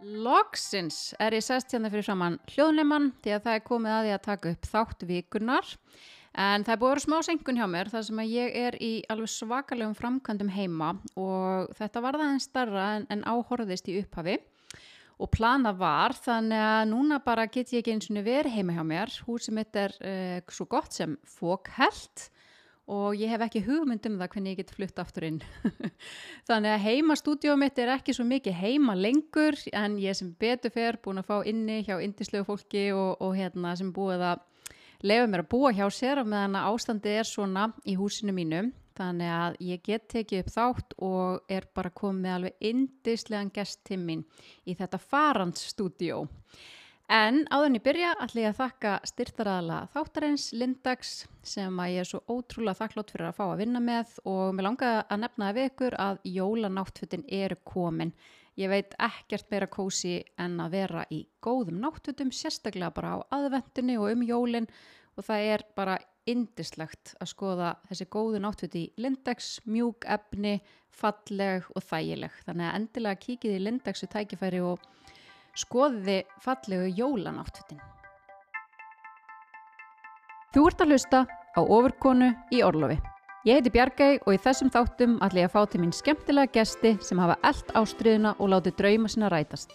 Loksins er ég sest hérna fyrir framann hljóðnumann því að það er komið að því að taka upp þátt vikunar en það er búið að vera smá senkun hjá mér þar sem að ég er í alveg svakalegum framkvæmdum heima og þetta var það en starra en, en áhorðist í upphafi. Og plana var þannig að núna bara get ég ekki eins og verið heima hjá mér. Húsið mitt er uh, svo gott sem fókhelt og ég hef ekki hugmynd um það hvernig ég get flutt aftur inn. Þannig að heimastúdíóið mitt er ekki svo mikið heima lengur en ég sem betur fer búin að fá inni hjá indislegu fólki og, og hérna sem búið að lefa mér að búa hjá sér meðan að ástandi er svona í húsinu mínu. Þannig að ég get tekið upp þátt og er bara komið alveg indislegan gest til mín í þetta farandstúdíó. En áðurinn í byrja ætla ég að þakka styrtaræðala þáttarins Lindax sem að ég er svo ótrúlega þakklátt fyrir að fá að vinna með og mér langaði að nefna við ykkur að jólanáttfutin eru komin. Ég veit ekkert meira kósi en að vera í góðum náttfutum, sérstaklega bara á aðvendunni og um jólinn og það er bara indislegt að skoða þessi góðu náttfuti í Lindax, mjúk efni, falleg og þægileg. Þannig að endilega kíkið í Lindaxu tækifæri og skoðiði fallegu jólanáttfutin. Þú ert að hlusta á ofurkonu í Orlofi. Ég heiti Bjargæg og í þessum þáttum ætla ég að fá til mín skemmtilega gesti sem hafa eld ástriðuna og láti drauma sinna rætast.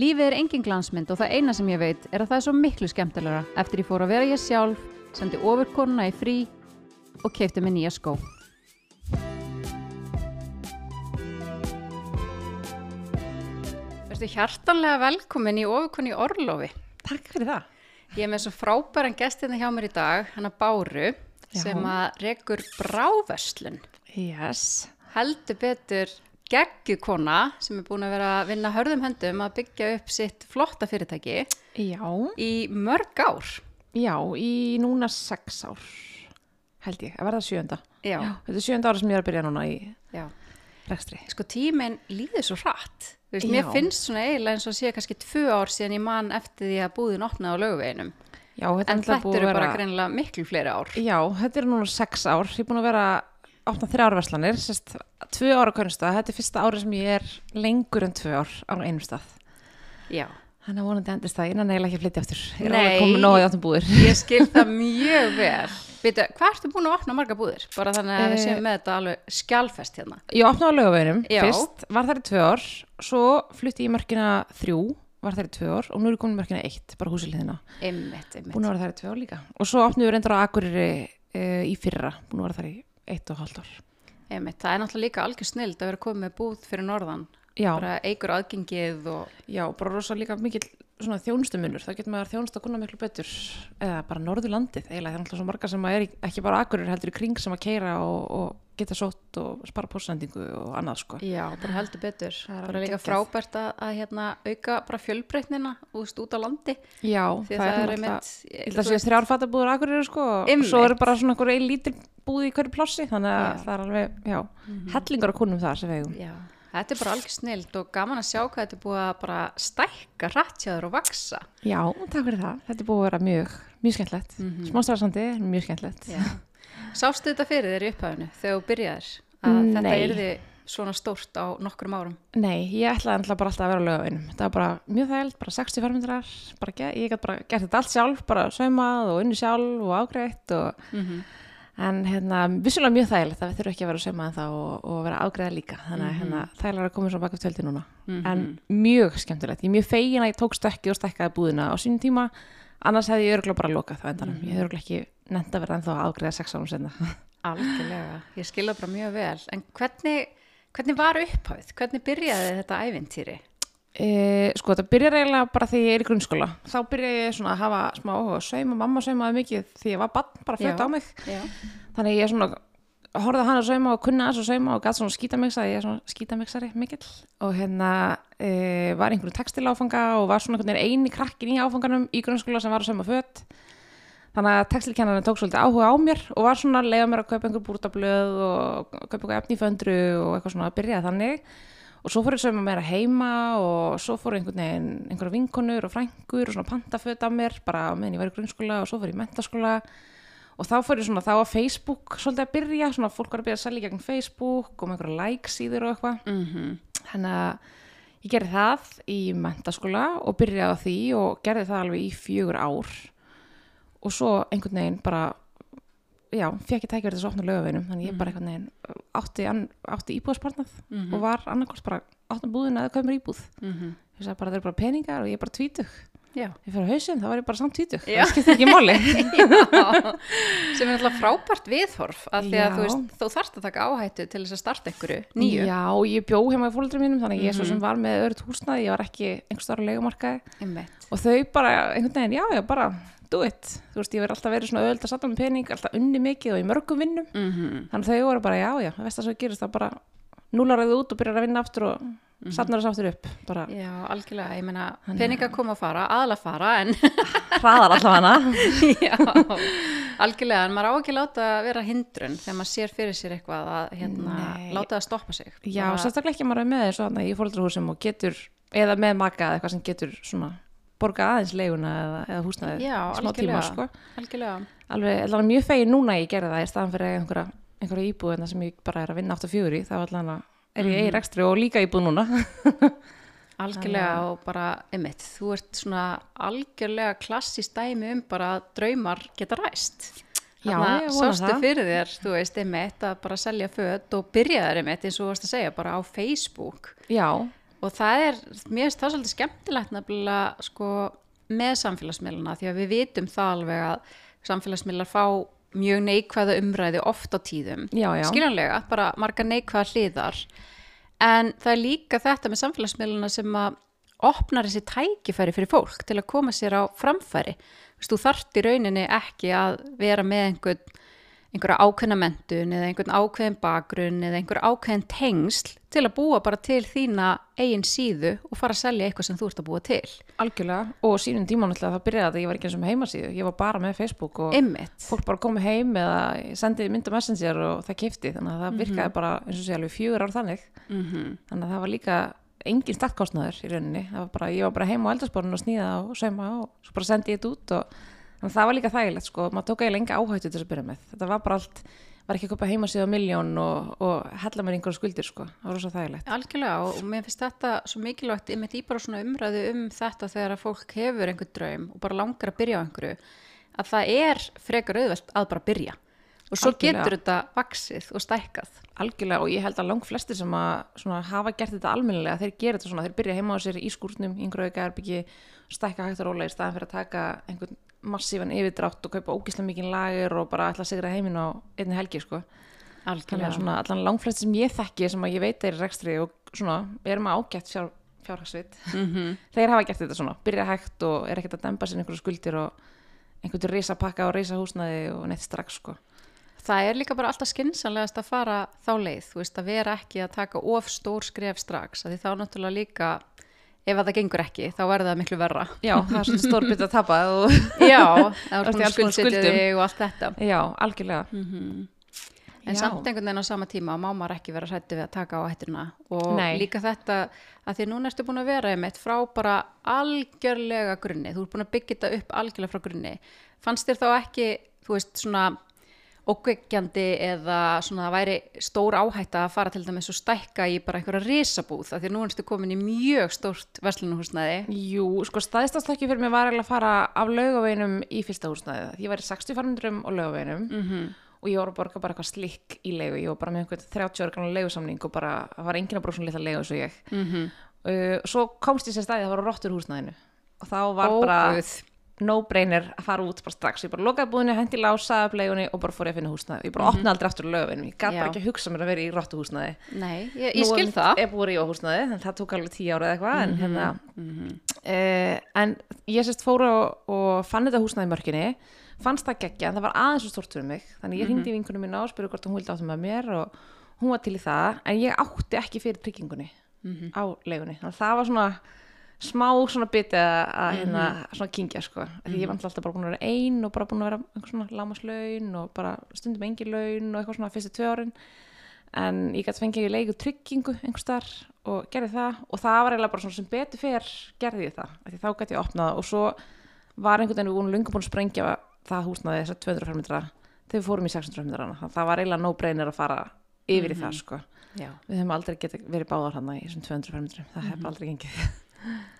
Lífið er engin glansmynd og það eina sem ég veit er að það er svo miklu skemmtilegra eftir ég fór að vera ég sjálf, sendi ofurkonuna í frí og keipti mig nýja skó. Verstu hjartanlega velkomin í ofurkonu í Orlofi. Takk fyrir það. Ég er með svo frábæran gestina hjá mér í dag, hana Báru, Já. sem að rekur brávöslun. Yes. Heldur betur geggjukona sem er búin að vera að vinna hörðum höndum að byggja upp sitt flotta fyrirtæki Já. í mörg ár. Já, í núna sex ár held ég, að verða sjönda. Já, Þetta er sjönda ára sem ég er að byrja núna í já. rekstri. Sko tíminn líður svo hratt. Veist, mér finnst svona eiginlega eins og sé kannski tvö ár síðan ég man eftir því að búðin opnaði á löguveginum. Já, þetta En þetta eru bara vera... greinilega miklu fleiri ár. Já, þetta er núna sex ár. Ég er búin að vera opna þrjár verslanir, sérst tvö ára kvörnstað. Þetta er fyrsta ári sem ég er lengur en tvö ár á einum stað. Já. Þannig að vonandi endist það innan eiginlega ekki að flytja aftur. Ég er alveg komin nógu í áttum búðir. Ég skil það mjög vel. Veitu, hvað ertu búin að opna marga búðir? Bara þannig að við Eh, séum með þetta alveg skjálfest hérna. Ég opnaði á lögaveginum Já. fyrst, var þar í tvö ár, svo flutti ég í mörkina þrjú, var þar í tvö ár og nú er ég komin í mörkina eitt, bara húsiliðina. Einmitt, einmitt. Búin að vera þar í tvö ár líka. Og svo opnum við reyndar á Akureyri uh, í fyrra, búin að vera þar í eitt og hálft ár. einmitt. Það er náttúrulega líka algjör snild að vera komið með búð fyrir norðan. Já, Bara eigur aðgengið og... já, bara rosa líka svona þjónustumunur, það getur maður þjónust að kunna miklu betur, eða bara norðurlandið eiginlega, það er alltaf svo margar sem er ekki bara Akureyri heldur í kring sem að keira og, og geta sótt og spara pósendingu og annað sko. Já, bara heldur betur. Það er Bara líka frábært að, að hérna, auka bara fjölbreytnina úst, út á landi. Já, Því að það, er einmitt... Ég held að sé þrjár fatabúður akureyri sko og svo eru bara svona einhver ein lítil búð í hverju plássi þannig að Já. Það er alveg, já, hellingar á kunnum þar sem við eigum. Já, þetta er bara algjör snild og gaman að sjá hvað þetta er búið að bara stækka rættjáður og vaksa. Já, takk fyrir það. Þetta er búið að vera mjög, mjög skemmtlegt. Mm Mhm. Smástafsandi, mjög skemmtlegt. Sástu þetta fyrir þér í upphæfinu þegar þú byrjaðir? Að þetta Nei. yrði svona stórt á nokkrum árum? Nei, ég ætlaði alltaf bara alltaf að vera á lögavinum. Það var bara mjög þægild, bara 60 fermyndrar, ég gæti bara gert þetta allt sjálf, bara saumað og unni sjálf og ágreitt og Mm En hérna, vissulega mjög þægilegt að við þurfum ekki að vera að sauma en það og, og vera ágreða líka. Þannig að hérna, þægilega að koma svo baka upp töldi núna. Mhm. En mjög skemmtilegt. Ég er mjög fegin að ég tók stökkið og stekkaði búðina á sínum tíma. Annars hefði ég örgulega bara lokað það endanum. Ég hefði ekki nefnt að vera ennþá að ágreða sex árum senna. Algjörlega, ég skilða bara mjög vel. En hvernig, hvernig var upphæfið? Hvernig byrjaði þetta ævintýri? E, sko, það byrjar eiginlega bara þegar ég er í grunnskóla. Þá byrjaði ég svona að hafa smá sauma. Mamma saumaði mikið því ég var bann, bara fött á mig. Já. Þannig ég svona horfði á hann að sauma og kunna þess að sauma og gæti svona skítamixaði, ég er svona skítamixari mikill og hérna e, var einhverjum textil áfanga og var svona einhvern eini krakkin í áfanganum í grunnskóla sem var að sauma fött þannig að textilkennarinn tók svolítið áhuga á mér og var svona að leiða mér að kaupa einhver búrtablöð og kaupa einhver efni og að svo fór ég að sauma meira heima og svo fór einhvern veginn einhverja vinkonur og frængur og svona pantaföt af mér bara meðan ég var í grunnskóla og svo fór ég í mentaskóla og þá fór ég svona þá að Facebook svolítið að byrja, svona fólk var að byrja að selja gegn Facebook og með einhverja like síður og eitthvað. Mm þannig að ég gerði það í mentaskóla og byrjaði á því og gerði það alveg í fjögur ár. Og svo einhvern veginn bara já, fekk ég verið þessu opna lögaveginum þannig ég bara einhvern veginn átti, an- átti íbúðspartnað Mhm. og var annarkort bara áttum búðina eða kaupir íbúð Mhm. ég sagði bara þeir eru bara peningar og ég er bara tvítug Já. ég fyrir á hausinn, þá var ég bara samt tvítug það skiptir ekki máli Já, sem er alltaf frábært viðhorf af því að þú veist, þú þarft að taka áhættu til þess að starta einhverju nýju já, og ég bjó heima í fólundrum mínum þannig að ég svo Mhm. sem var með öðru húsnaði ég var ekki á leigumarkaði Einmitt. og þau bara einhvern veginn, já, já, bara do it, þú veist, ég verið alltaf verið svona öðvöld að satna með pening, alltaf unni mikið og í mörgum vinnum, Mhm. þannig að þau voru bara, já, já, veist það svo gerist það bara núlaraði út og byrjar að vinna aftur og Mhm. satnar þess aftur upp, bara Já, algjörlega, ég meina Þannig peningar koma að fara, aðla fara en hraðar allavega hana. Já, algjörlega, en maður á ekki láta vera hindrun þegar maður sér fyrir sér eitthvað að hérna, láta það stoppa sig. Já, Bara- sérstaklega ekki að maður er með hana í fólundrahúsum og getur, eða með maka eða eitthvað sem getur svona borga aðeins leiguna eða, eða húsnaði Já, smá tíma, sko. Alveg, allavega mjög fegin núna að ég gerði það í staðan fyrir að einhverja, einhverja íbúð sem ég bara er að vinna 8-4 í, þá allavega er ég Mhm. í rekstri og líka íbúð núna. Algjörlega og bara einmitt, þú ert svona algjörlega klassist dæmi um bara að draumar geta ræst. Já, ég vona sástu fyrir þér, þú veist, einmitt að bara selja föt og byrjaðar einmitt eins og þú varst að segja, bara á Facebook. Já, og það er, mér finnst það svolítið skemmtilegt nefnilega sko með samfélagsmiðluna því að við vitum það alveg að samfélagsmiðlar fá mjög neikvæða umræði oft á tíðum. Já, já. Skiljanlega, bara marga neikvæða hliðar. En það er líka þetta með samfélagsmiðluna sem að opnar þessi tækifæri fyrir fólk til að koma sér á framfæri. Þú þarft í rauninni ekki að vera með einhvern einhverja ákveðna mentun eða einhvern ákveðin bakgrunn eða einhver ákveðin tengsl til að búa bara til þína eigin síðu og fara að selja eitthvað sem þú ert að búa til. Algjörlega, og sínum tíma náttúrulega það byrjaði að ég var ekki eins og með heimasíðu, ég var bara með Facebook og Einmitt. fólk bara komið heim eða sendiði mynda messenger og það kifti, þannig að það Mhm. virkaði bara eins og sé alveg fjögur ár þannig, Mm þannig að það var líka engin startkostnaður í rauninni, var bara, ég var bara heim á eldarsporinu og sníða og sauma og svo bara sendi ég þetta út og að það var líka þægilegt sko, maður tók eiginlega enga áhættu til þess að byrja með, þetta var bara allt, var ekki að köpa heimasíðu á miljón og, og hella mér einhverju skuldir sko, það var rosa þægilegt. Algjörlega og mér finnst þetta svo mikilvægt einmitt í bara svona umræðu um þetta þegar að fólk hefur einhvern draum og bara langar að byrja á einhverju að það er frekar auðvelt að bara byrja og svo Algjörlega. getur þetta vaksið og stækkað. Algjörlega og ég held að langt flestir sem að svona, hafa gert þetta almennilega, þeir gera þetta svona, þeir byrja heima á sér í skúrnum, yngra massífan yfirdrátt og kaupa ógislega mikið lager og bara ætla að sigra heiminn á einni helgi sko. Algjörlega. svona allan langt flestir sem ég þekki sem að ég veit er rekstri og svona erum að ágætt fjár, fjárhagsvit, Mm þeir hafa gert þetta svona, byrja hægt og er ekkert að dempa sér einhverju skuldir og einhvern risa pakka og risa húsnaði og neitt strax sko. Það er líka bara alltaf skinsanlegast að fara þá leið, þú veist, að vera ekki að taka of stór skref strax, því þá náttúrulega líka, ef að það gengur ekki, þá er það miklu verra. Já, það er svona stór byrja að tapa og Já, það er skuldum? þig og allt þetta. já, algjörlega. Mm En Já. samt einhvern veginn á sama tíma má maður ekki vera hrættu við að taka á hætturna og Nei. líka þetta að því núna ertu búin að vera einmitt frá bara algjörlega grunni, þú ert búin að byggja þetta upp algjörlega frá grunni. Fannst þér þá ekki, þú veist, svona ókveikjandi eða svona það væri stór áhætta að fara til dæmis og stækka í bara einhverja risabúð af því að nú ertu komin í mjög stórt verslunuhúsnaði. Jú, sko staðistafstakki fyrir mig var að fara af laugaveinum í fyrsta húsnæði. Ég var í 60 farmundrum og laugaveinum Mm og ég var að borga bara eitthvað slikk í leigu. Ég var bara með einhvern 30 ára gamla leigusamning og bara, var enginn að borga svona litla leigu og ég. -hmm. Uh, svo komst ég sér staði að það var á rottur húsnæðinu og þá var Ó, bara Guð. No-brainer að fara út bara strax. Ég bara lokaði búðinu, hendi lása af leigunni og bara fór ég að finna húsnæði. Ég bara opnaði aldrei aftur á laugaveinum. Ég Já. bara ekki að hugsa mér að vera í rottuhúsnæði. Nei, ég, ég skil það. Ég búið í húsnæði, en það tók alveg tíu ára eða eitthvað, en hérna, Mhm. Uh, en ég sérst fór og, og fann þetta húsnæði í mörkinni fannst það geggja, en það var aðeins svo stort fyrir mig þannig ég hringdi í vinkunum mína og spurði hvort hún vildi áttum með mér og hún var til í það en ég átti ekki fyrir tryggingunni Mhm. á leigunni, þannig að það var svona smá svona biti að að, hérna, svona kingja sko, því ég var náttúrulega alltaf bara búin að vera ein og bara búin að vera einhver svona lámaslaun og bara stundum engin laun og eitthvað svona fyrstu tvö árin. En ég gæti fengið leigu tryggingu einhvers þar og gerði það. Og það var eiginlega bara svona sem betur fer gerði ég það, því þá gæti ég opnað og svo var einhvern veginn við búin lunga búin að sprengja það húsnaði þessar 200 fermetra þegar við fórum í 600 fermetra þannig að það var eiginlega no brainer að fara yfir í það sko. Já. við höfum aldrei getið verið báðar hann í þessum 200 fermetrum, það hefur aldrei gengið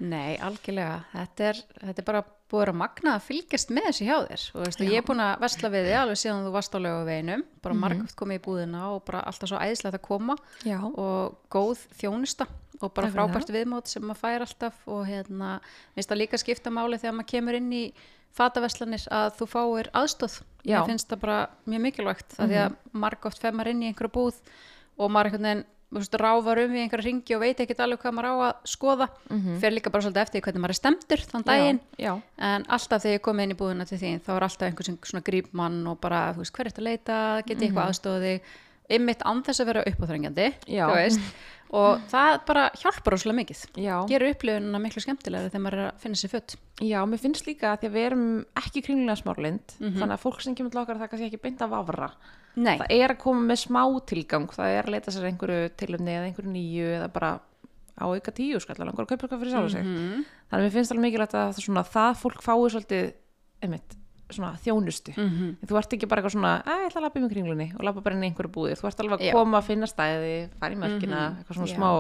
Nei, algjörlega. Þetta er, þetta er bara búið að magna að fylgjast með þessu hjá þér. Og veistu, ég er búin að vesla við þig alveg síðan þú varst á lögaveginum, bara Mhm. margótt komið í búðina og bara alltaf svo æðislegt að koma Já, og góð þjónusta og bara frábært viðmót sem maður fær alltaf og hérna, minnst það líka skipta máli þegar maður kemur inn í fataveslanir að þú fáir aðstóð. Já. Mér finnst það bara mjög mikilvægt, það því að margótt fer maður inn í einhverju búð og maður einhvern veginn ráfar um í einhverja ringi og veit ekkert alveg hvað maður á að skoða. Fer líka bara svolítið eftir því hvernig maður er stemtur þann daginn. já, en alltaf þegar ég kom inn í búðina til þín þá er alltaf einhver sem svona gríp mann og bara, þú veist, hver er þetta að leita, geti ég eitthvað aðstóði ymmit án þess að vera uppáþrengjandi Já. þú veist, og það bara hjálpar óslega mikið. Já, gerur upplifunina miklu skemmtilega þegar maður er að finna sér fött já, mér finnst líka að því að við erum ekki kringlega smárlind, Mhm. þannig að fólk sem kemur til okkar það kannski ekki beint að vafra Nei, það er að koma með smá tilgang það er að leita sér einhverju tilumni eða einhverju nýju eða bara á auka tíu skall langar að kaupa eitthvað fyrir sjálf sig. Mhm. þannig að mér finnst alveg mikilvægt að það, svona, það fólk fái svolítið einmitt, svona þjónustu. Mhm. þú ert ekki bara eitthvað svona, að ég ætla að lappa um kringlunni og lappa bara inn í einhverju búðir, þú ert alveg að koma að finna stæði, fara í mörkina eitthvað svona Já. smá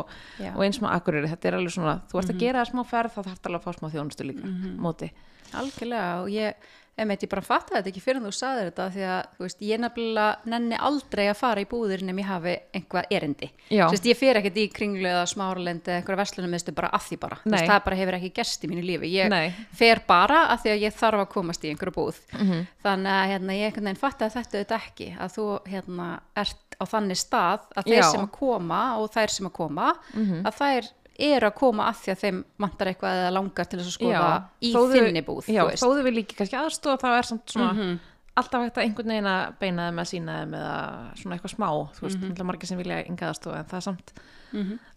Já. og eins smá akkurir, þetta er alveg svona þú ert að gera það smá ferð, þá þarf alveg að fá smá þjónustu líka móti, algjörlega og ég, einmitt, ég bara fatta þetta ekki fyrir þú saðir þetta því að, þú veist, ég nefnilega nenni aldrei að fara í búðir nefn ég hafi einhvað erindi Já. Þú veist, ég fer ekkert í kringlu eða smáralendi eða einhverja verslunum meðstu bara af því bara Þú Nei. veist, það bara hefur ekki gerst í mínu lífi ég Nei. fer bara af því að ég þarf að komast í einhverju búð Mhm. þannig að hérna, ég einhvern veginn fatta þetta auðvitað ekki að þú hérna, ert á þannig stað að þeir Já. Sem að koma og þær sem að koma að þær eru að koma af því að þeim vantar eitthvað eða langar til þess að skoða í þó þau- þinni búð já, þú veist. þó þau vil ekki kannski aðstofa þá er samt svona Mhm. alltaf hægt að einhvern veginn að beina þeim að sína þeim eða svona eitthvað smá þú veist, mm margir sem vilja enga aðstofa en það er samt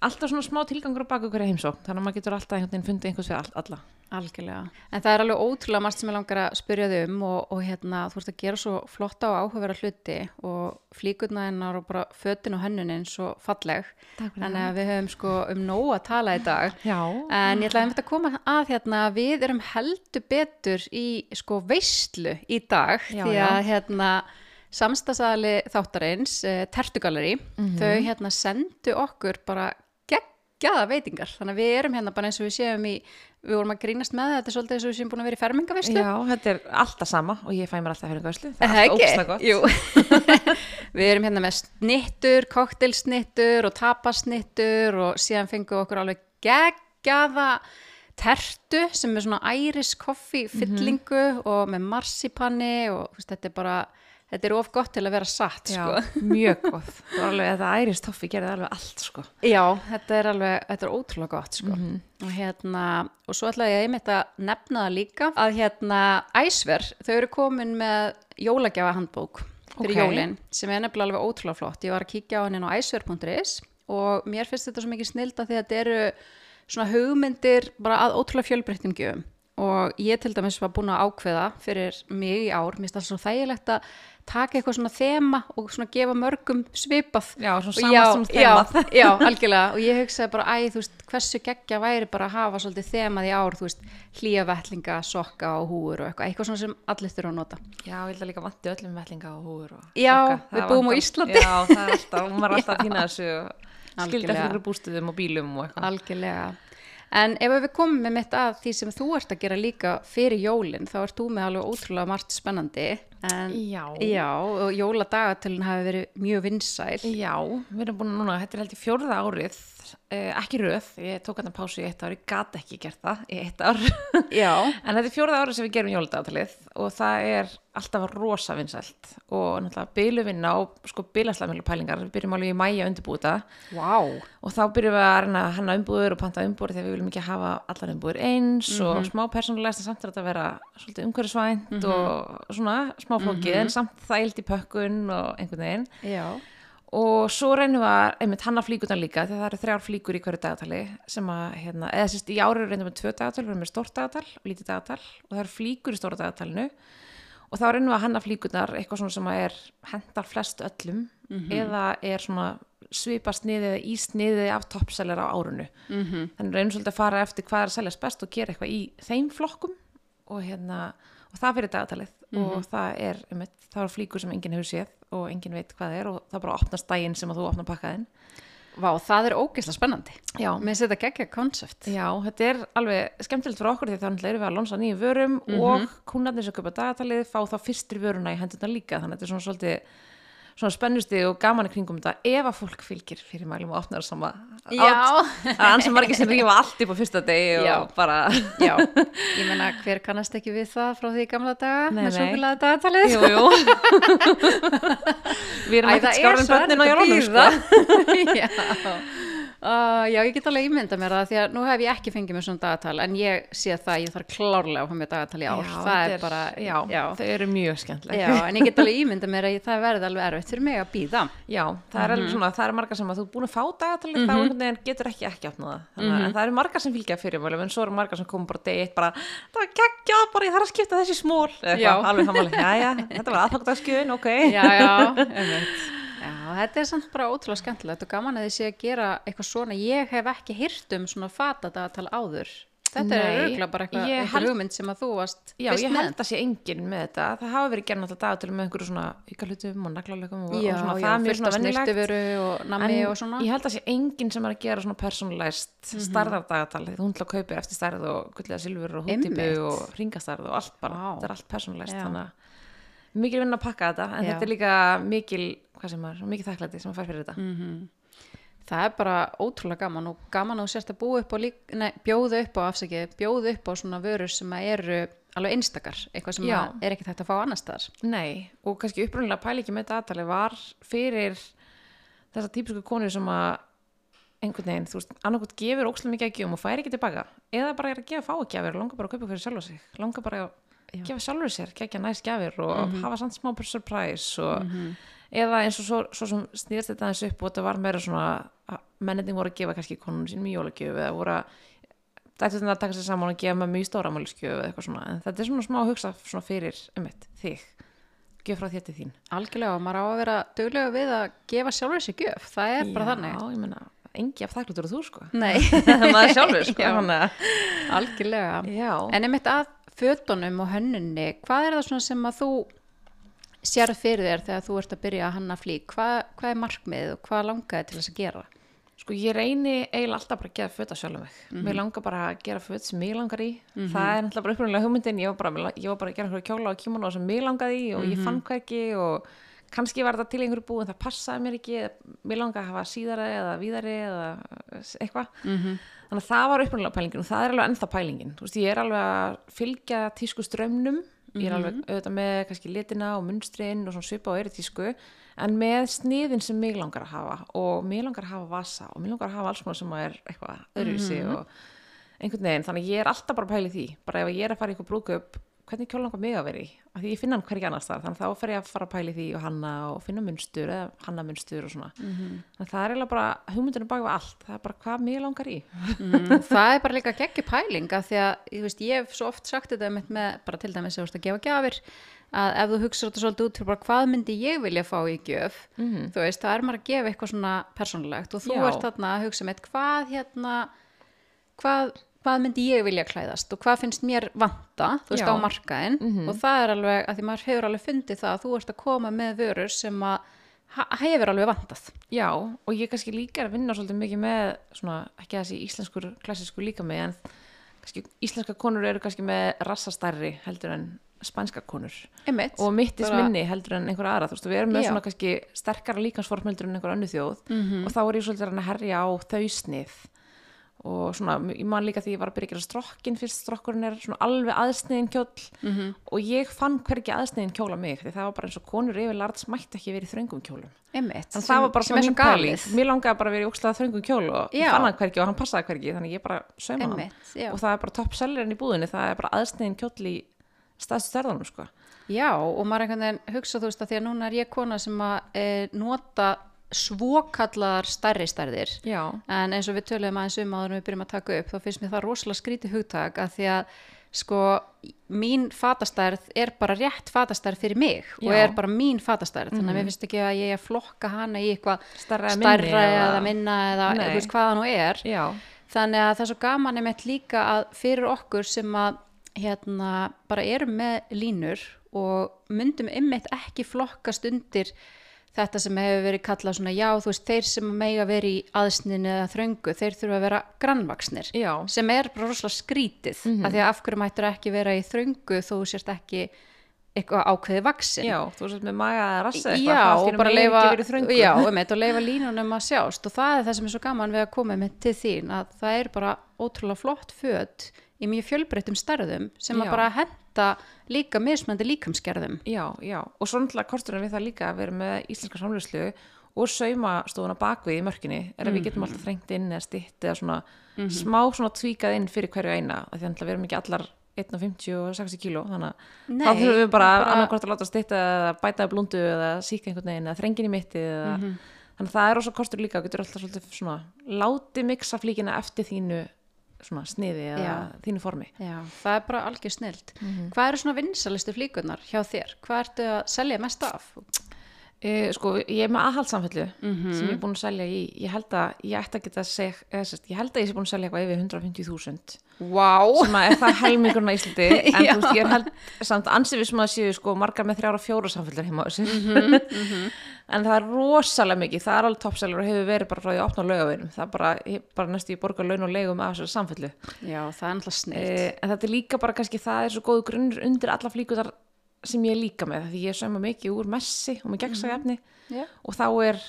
alltaf svona smá tilgangur á baku hverja heimsókn þannig að maður getur alltaf einhvern veginn fundið einhvers fyrir all, alla Algjörlega. En það er alveg ótrúlega margt sem ég langar að spyrja þau um og, og hérna, þú ert að gera svo flotta og áhugavera hluti og flíkurna hennar og bara fötin og hönnunin svo falleg. Þannig að við höfum sko um nóg að tala í dag. já, En ég ætlaði að koma að hérna, við erum heldur betur í sko veistlu í dag Já, því að hérna samstagsali þáttarins, uh, Tertugalleri, Mhm. þau hérna sendu okkur bara geggjaða veitingar. Þannig að við erum hérna bara eins og við séum í, við vorum að grínast með þetta, svolítið eins og við séum búin að vera í fermingaveislu. já, þetta er alltaf sama og ég fæ mér alltaf hörningaðslu það Er alltaf ógstlega gott Jú. við erum hérna með snittur, koktelsnittur og tapasnittur og síðan fengum okkur alveg geggjaða tertu sem er svona iris koffi fyllingu og með marsipanni og veist, þetta er bara þetta er of gott til að vera satt já, sko. mjög gott það var alveg, þetta æris toffi gerði alveg allt sko. Já, þetta er alveg, þetta er ótrúlega gott sko. og hérna og svo ætlaði ég einmitt að nefna það líka að hérna æsver, þau eru komin með jólagjafa handbók fyrir Ok. jólin, sem er nefnilega alveg ótrúlega flott ég var að kíkja á henni á æsver.is og mér finnst þetta svo mikið snilda því að þetta eru svona hugmyndir bara að ótrúlega fjölbreyttum gjöfum og ég til dæmis var búin að ákveða fyrir mig í ár, mér finnst það svo þægilegt að taka eitthvað svona þema og svona gefa mörgum svipað. Já, svona já, þemað. já, já, algjörlega. Og ég hugsaði bara, æ, þú veist, hversu geggja væri bara að hafa svolítið þemað í ár, þú veist hlýja vettlinga, sokka og húur og eitthvað, eitthvað svona sem allir þurfa að nota. Já, ég held að líka vanti öllum vellinga og húur og Já, sokka. við búum á Íslandi. Já, það er alltaf, hún var alltaf að týna þessu og skilda Algjörlega. fyrir bústuðum og bílum og eitthvað. Algjörlega en ef við komum með mitt að því sem þú ert að gera líka fyrir jólin þá ert þú með alveg ótrúlega margt spennandi en Já. já og jóladagatölun hafi verið mjög vinsæl Já, við erum búin núna, þetta er held í fjórða árið eh, ekki röð, ég tók hann pásu í eitt ár, ég gat ekki gert það í eitt ár. Já, en þetta er fjórða árið sem við gerum jóladagalið og það er alltaf rosa vinsælt og náttúrulega byluvinna og sko bilaslamjölu pælingar, við byrjum alveg í mæja undirbúið þetta. Vá. Og þá byrjum við að að hanna umbúður og panta umbúður þegar við viljum ekki hafa allar umbúður eins og smá persónulegst en samt er þetta að vera svolítið umhverfisvænt og svona smá flókið en samt þælt í pökkun og einhvern veginn. Já, og svo reynum við að einmitt hanna flíkutan líka því það eru þrjár flíkur í hverju dagatali sem að, hérna, eða sérst í ári reynum við tvö dagatal, við erum með stórt dagatal og lítið dagatal og það eru flíkur í stóra dagatalinu. Og þá reynum við að hanna flíkunar eitthvað svona sem að er hendar flest öllum eða er svona svipa sniðið eða í sniðið af toppseller á árunu mm -hmm. þannig reynum svolítið að fara eftir hvað er að seljast best og gera eitthvað í þeim flokkum og hérna og það fyrir dagatalið Mhm. og það er, einmitt, það er flíkur sem enginn hefur séð og enginn veit hvað það er og það bara opnast daginn sem að þú opna pakkaðinn Vá, það er ógeðslega spennandi. Já, Mér þetta geggja konsept. Já, þetta er alveg skemmtilegt fyrir okkur því þannig erum við að lonsa nýju vörum Mhm. og kunnarnir sem köpa dagatalið fá þá fyrstir vöruna í hendurna líka þannig að þetta er svona svolítið svona spennusti og gaman í kringum þetta ef að fólk fylgir fyrir mælum og opnar sama Það er ansið margir sem rífa allt upp á fyrsta degi og Já. bara já. Ég meina, hver kannast ekki við það frá því gamla daga Nei, með nei. svokulega dagatalið? Jú, jú Við erum ekkert er skárið bönnin á að jólunum sko. Uh, já, ég get alveg ímynda mér það því að nú hef ég ekki fengið mér svona dagatal en ég sé það að ég þarf klárlega að fá mér dagatal í ár. Já, það þetta er bara, já, já, þau eru mjög skemmtileg. Já, en ég get alveg ímynda mér að ég, það verði alveg erfitt fyrir mig að býða Já, það er Mhm. alveg svona, það er margar sem að þú er búin að fá dagatalið þá einhvern veginn getur ekki ekki það. Þannig Mhm. að en það eru margar sem fylgja fyrir málum en svo eru margar sem komur bara degi eitt bara það var geggjað, bara ég Já. já, já, þetta já, já, Já, er samt bara ótrúlega skemmtilegt og gaman að þið sé að gera eitthvað svona ég hef ekki hýrt um svona fatadagatal áður þetta er Nei, örgulega bara eitthvað, ég eitthvað held- hugmynd sem að þú varst Já, fyrst ég með. held að sé enginn með þetta það hafa verið gerð náttúrulega dagatölu með einhverju svona ykkarlutum og naglalegum og, já, og svona já, það er mjög svona nammi en og svona ég held að sé enginn sem er að gera svona personlæst mm. -hmm. starðardagatal því til að kaupa eftir stærð og gullega silfur og húttípu og ringastarð og allt bara, Vá. þetta er allt personlæst Já. þannig að mikil vinna að pakka þetta en Já. þetta er líka mikil hvað sem er, mikil þakklæti sem að fær fyrir þetta. Mhm. það er bara ótrúlega gaman og gaman að þú sérst að búa upp og lík, nei, bjóða upp á afsakið, bjóða upp á svona vörur sem að eru alveg einstakar eitthvað sem er ekki hægt að fá annars staðar. Nei, og kannski upprunnilega pæli ekki með dagatali var fyrir þessa típisku konur sem að einhvern veginn, þú veist, annarkot gefur ókslega mikið að gjöfum og færi ekki tilbaka eða bara er að gefa fáa gjafir og langar bara að kaupa fyrir sjálfa sig langar bara að Já. Gefa sjálfur sér kekja næst gjafir og hafa samt smá surprise og eða eins og svo, svo sem snýðast þetta aðeins upp og þetta var meira svona að mennitin voru að gefa kannski konunum sínum í jólagjöf eða voru að dættu þetta að taka sér saman og gefa með mjög stóra máliskjöf eða eitthvað svona, en þetta er svona smá að hugsa svona fyrir um eitt, þig. Gjöf frá til þín. Algjörlega og maður á að vera duglega við að gefa sjálfur sér gjöf, það er bara þannig. Já, ég meina, engi af þakklutur og þú sko. Nei, maður sjálfur sko Já. algjörlega. Já, en einmitt að fötunum og hönnunni hvað er það svona sem að þú sérð fyrir þér þegar þú ert að byrja að hanna flík, hvað, hvað er markmið og hvað langaði til þess að gera? Sko ég reyni eiginlega alltaf bara að gera föt að sjálfum mig. Mhm. Mér langar bara að gera föt sem mig langar í. Það er náttúrulega bara upprunalega hugmyndin. Ég var bara, ég var bara að gera einhverju kjóla og kimono sem mig langaði í og ég Mhm. fann hvergi og kannski var þetta til einhverju búin það passaði mér ekki, mér langaði að hafa síðari eða víðari eða eitthvað. Mm -hmm. þannig að það var upprunalega pælingin og það er alveg ennþá pælingin. Þú veist, ég er alveg að fylgja tísku strömmnum ég er alveg auðvitað með kannski litina og munstrin og svona svipa og eritísku en með sniðin sem mig langar að hafa og mig langar að hafa vasa og mig langar að hafa alls konar sem er eitthvað öðruvísi og einhvern veginn, þannig ég er alltaf bara að pæli því bara ef ég er að fara í eitthvað brúkup hvernig kjól langar mig að vera í af því ég finna hann hvergi annars þar þannig að þá fer ég að fara að pæli því og hanna og finna munstur eða hanna munstur og svona Mhm. þannig að það er eiginlega bara hugmyndinu bak við allt það er bara hvað mig langar í mm, það er bara líka geggjur pæling af því að veist, ég hef svo oft sagt þetta með, með bara til dæmis að, gefa gjafir að ef þú hugsa þetta svolítið út fyrir bara hvað myndi ég vilja fá í gjöf mm þú veist, það er maður að gefa eitthvað svona persónulegt og þú Já. ert þarna að hugsa með hvað hérna hvað, hvað myndi ég vilja klæðast og hvað finnst mér vanta, þú veist, Já. á markaðin Mhm. og það er alveg, að því maður hefur alveg fundið það að þú ert að koma með vörur sem að hefur alveg vantað Já, og ég kannski líka er að vinna svolítið mikið með svona, ekki þessi íslenskur klassísku líka með, en kannski íslenska konur eru kannski með rassastærri heldur en spænska konur Einmitt. og mittis Bara- minni heldur en einhver aðra, þú veist, við erum með Já. svona kannski sterkara líkansform heldur en einhver önnu þjóð Mhm. og þá er ég svolítið að herja á þau snið og svona, ég man líka því ég var að byrja að gera strokkin fyrst strokkurinn er svona alveg aðsniðin kjóll Mhm. og ég fann hvergi aðsniðin kjóla mig því það var bara eins og konur yfir larts mætti ekki verið í þröngum kjólum Einmitt. þannig það var bara sem svona mín pæling mér langaði bara að vera í ókslega þröngum kjól og Já. fann hann hvergi og hann passaði hvergi þannig ég bara sauma hann já. og það er bara topp sellerinn í búðinni það er bara aðsniðin kjóll í staðstu stærðanum sko. Já, og maður einhvern veginn hugsa þú veist að því að núna er ég kona sem að e, nota svokallar stærri stærðir. Já, en eins og við töluðum aðeins um áður en við byrjum að taka upp þá finnst mér það rosalega skrítið hugtak að því að sko mín fatastærð er bara rétt fatastærð fyrir mig og Já. er bara mín fatastærð. Þannig að mér finnst ekki að ég flokka hana í eitthvað stærra eða stærra minni eða minna eða Nei. þú veist hvað það nú er. Já, þannig að það er svo gaman einmitt líka að fyrir okkur sem að hérna bara erum með línur og myndum ymmit ekki flokkast undir þetta sem hefur verið kallað svona já þú veist þeir sem mega verið í aðsninu eða þröngu þeir þurfa að vera grannvaksnir Já. sem er bara rosalega skrítið mm af því að af hverju mættur ekki vera í þröngu þú sérst ekki eitthvað ákveði vaksin Já, þú sért með maga eða rassa Já, allt í og bara leifa, já, einmitt, og leifa línunum að sjást og það er það sem er svo gaman við að koma með til þín að það er bara ótrúlega flott föt í mjög fjölbreyttum stærðum sem Já. að bara henda líka mismandi líkamsgerðum. Já, já, og svo náttúrulega kosturinn við það líka að vera með íslenska samlöfslu og saumastofuna bakvið í mörkinni er að við getum alltaf þrengt inn eða stitt eða svona smá svona tvíkað inn fyrir hverju eina því að við erum ekki allar 1,50 og 60 kíló þannig að Nei, þá þurfum við bara, bara- annarkvort að láta stitta eða bæta blundu eða síka einhvern veginn eða þrengin í mitti eða, þannig að það er også kostur líka, þú getur alltaf svona láti mixa flíkina eftir þínu svona sniði eða þínu formi Já, það er bara algjör snilt Hvað eru svona vinsalistu flíkunar hjá þér? Hvað ertu að selja mest af? Uh, sko, ég er með aðhaldssamfellu Mhm. sem ég er búin að selja í, ég held að ég ætti að geta segja, eða sérst, ég held að ég sé búin að selja eitthvað yfir 150.000 Vá, sem að er það helmingurinn á Íslandi en þú veist, ég er held samt ansið við sem að séu sko margar með þrjára og fjóra samfellur heima á þessu. Mhm, en það er rosalega mikið, það er alveg toppselur og hefur verið bara frá því að opna laugavinum það er bara, bara næstu ég borga laun og legum af þessu samfellu. Já, það er náttúrulega snilt uh, en þetta er líka bara kannski það er svo góðu sem ég líka með því ég sauma mikið úr messi og með gegnsæg efni. Já, og þá er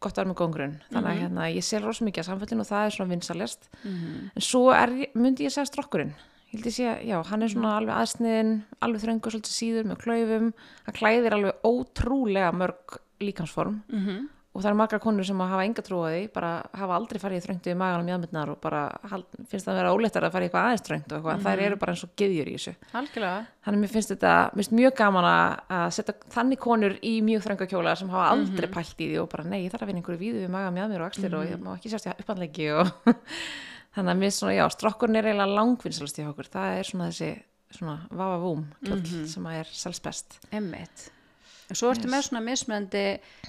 gott að vera með góðan grunn. Þannig að hérna, ég sel rosa mikið að samfellinu og það er svona vinsalest en svo er, myndi ég segja strokkurinn. Ég held ég sé, já, hann er svona alveg aðsniðin alveg þröngu svolítið síður með klaufum. Hann klæðir alveg ótrúlega mörg líkansform Mhm. Og það eru margar konur sem hafa enga trú á því bara hafa aldrei farið í þröngt í maganum mjöðmyndnar og bara finnst það að vera óleittar að fara í eitthvað aðeins þröngt og eitthvað, en þær eru bara eins og geðjur í þessu. Algjörlega. Þannig mér finnst þetta, mér finnst mjög gaman að setja þannig konur í mjög þrönga kjóla sem hafa aldrei pælt í því og bara nei, ég þarf að finna einhverju víðu við maga með mér og axlir og ég má ekki sjást í upphandleggi og þannig að mér svona, já, strokkurinn er eiginlega langvinnsalast í okkur, það er svona þessi svona vafa vúm kjóll sem að er selst best. Svo ertu með svona mismunandi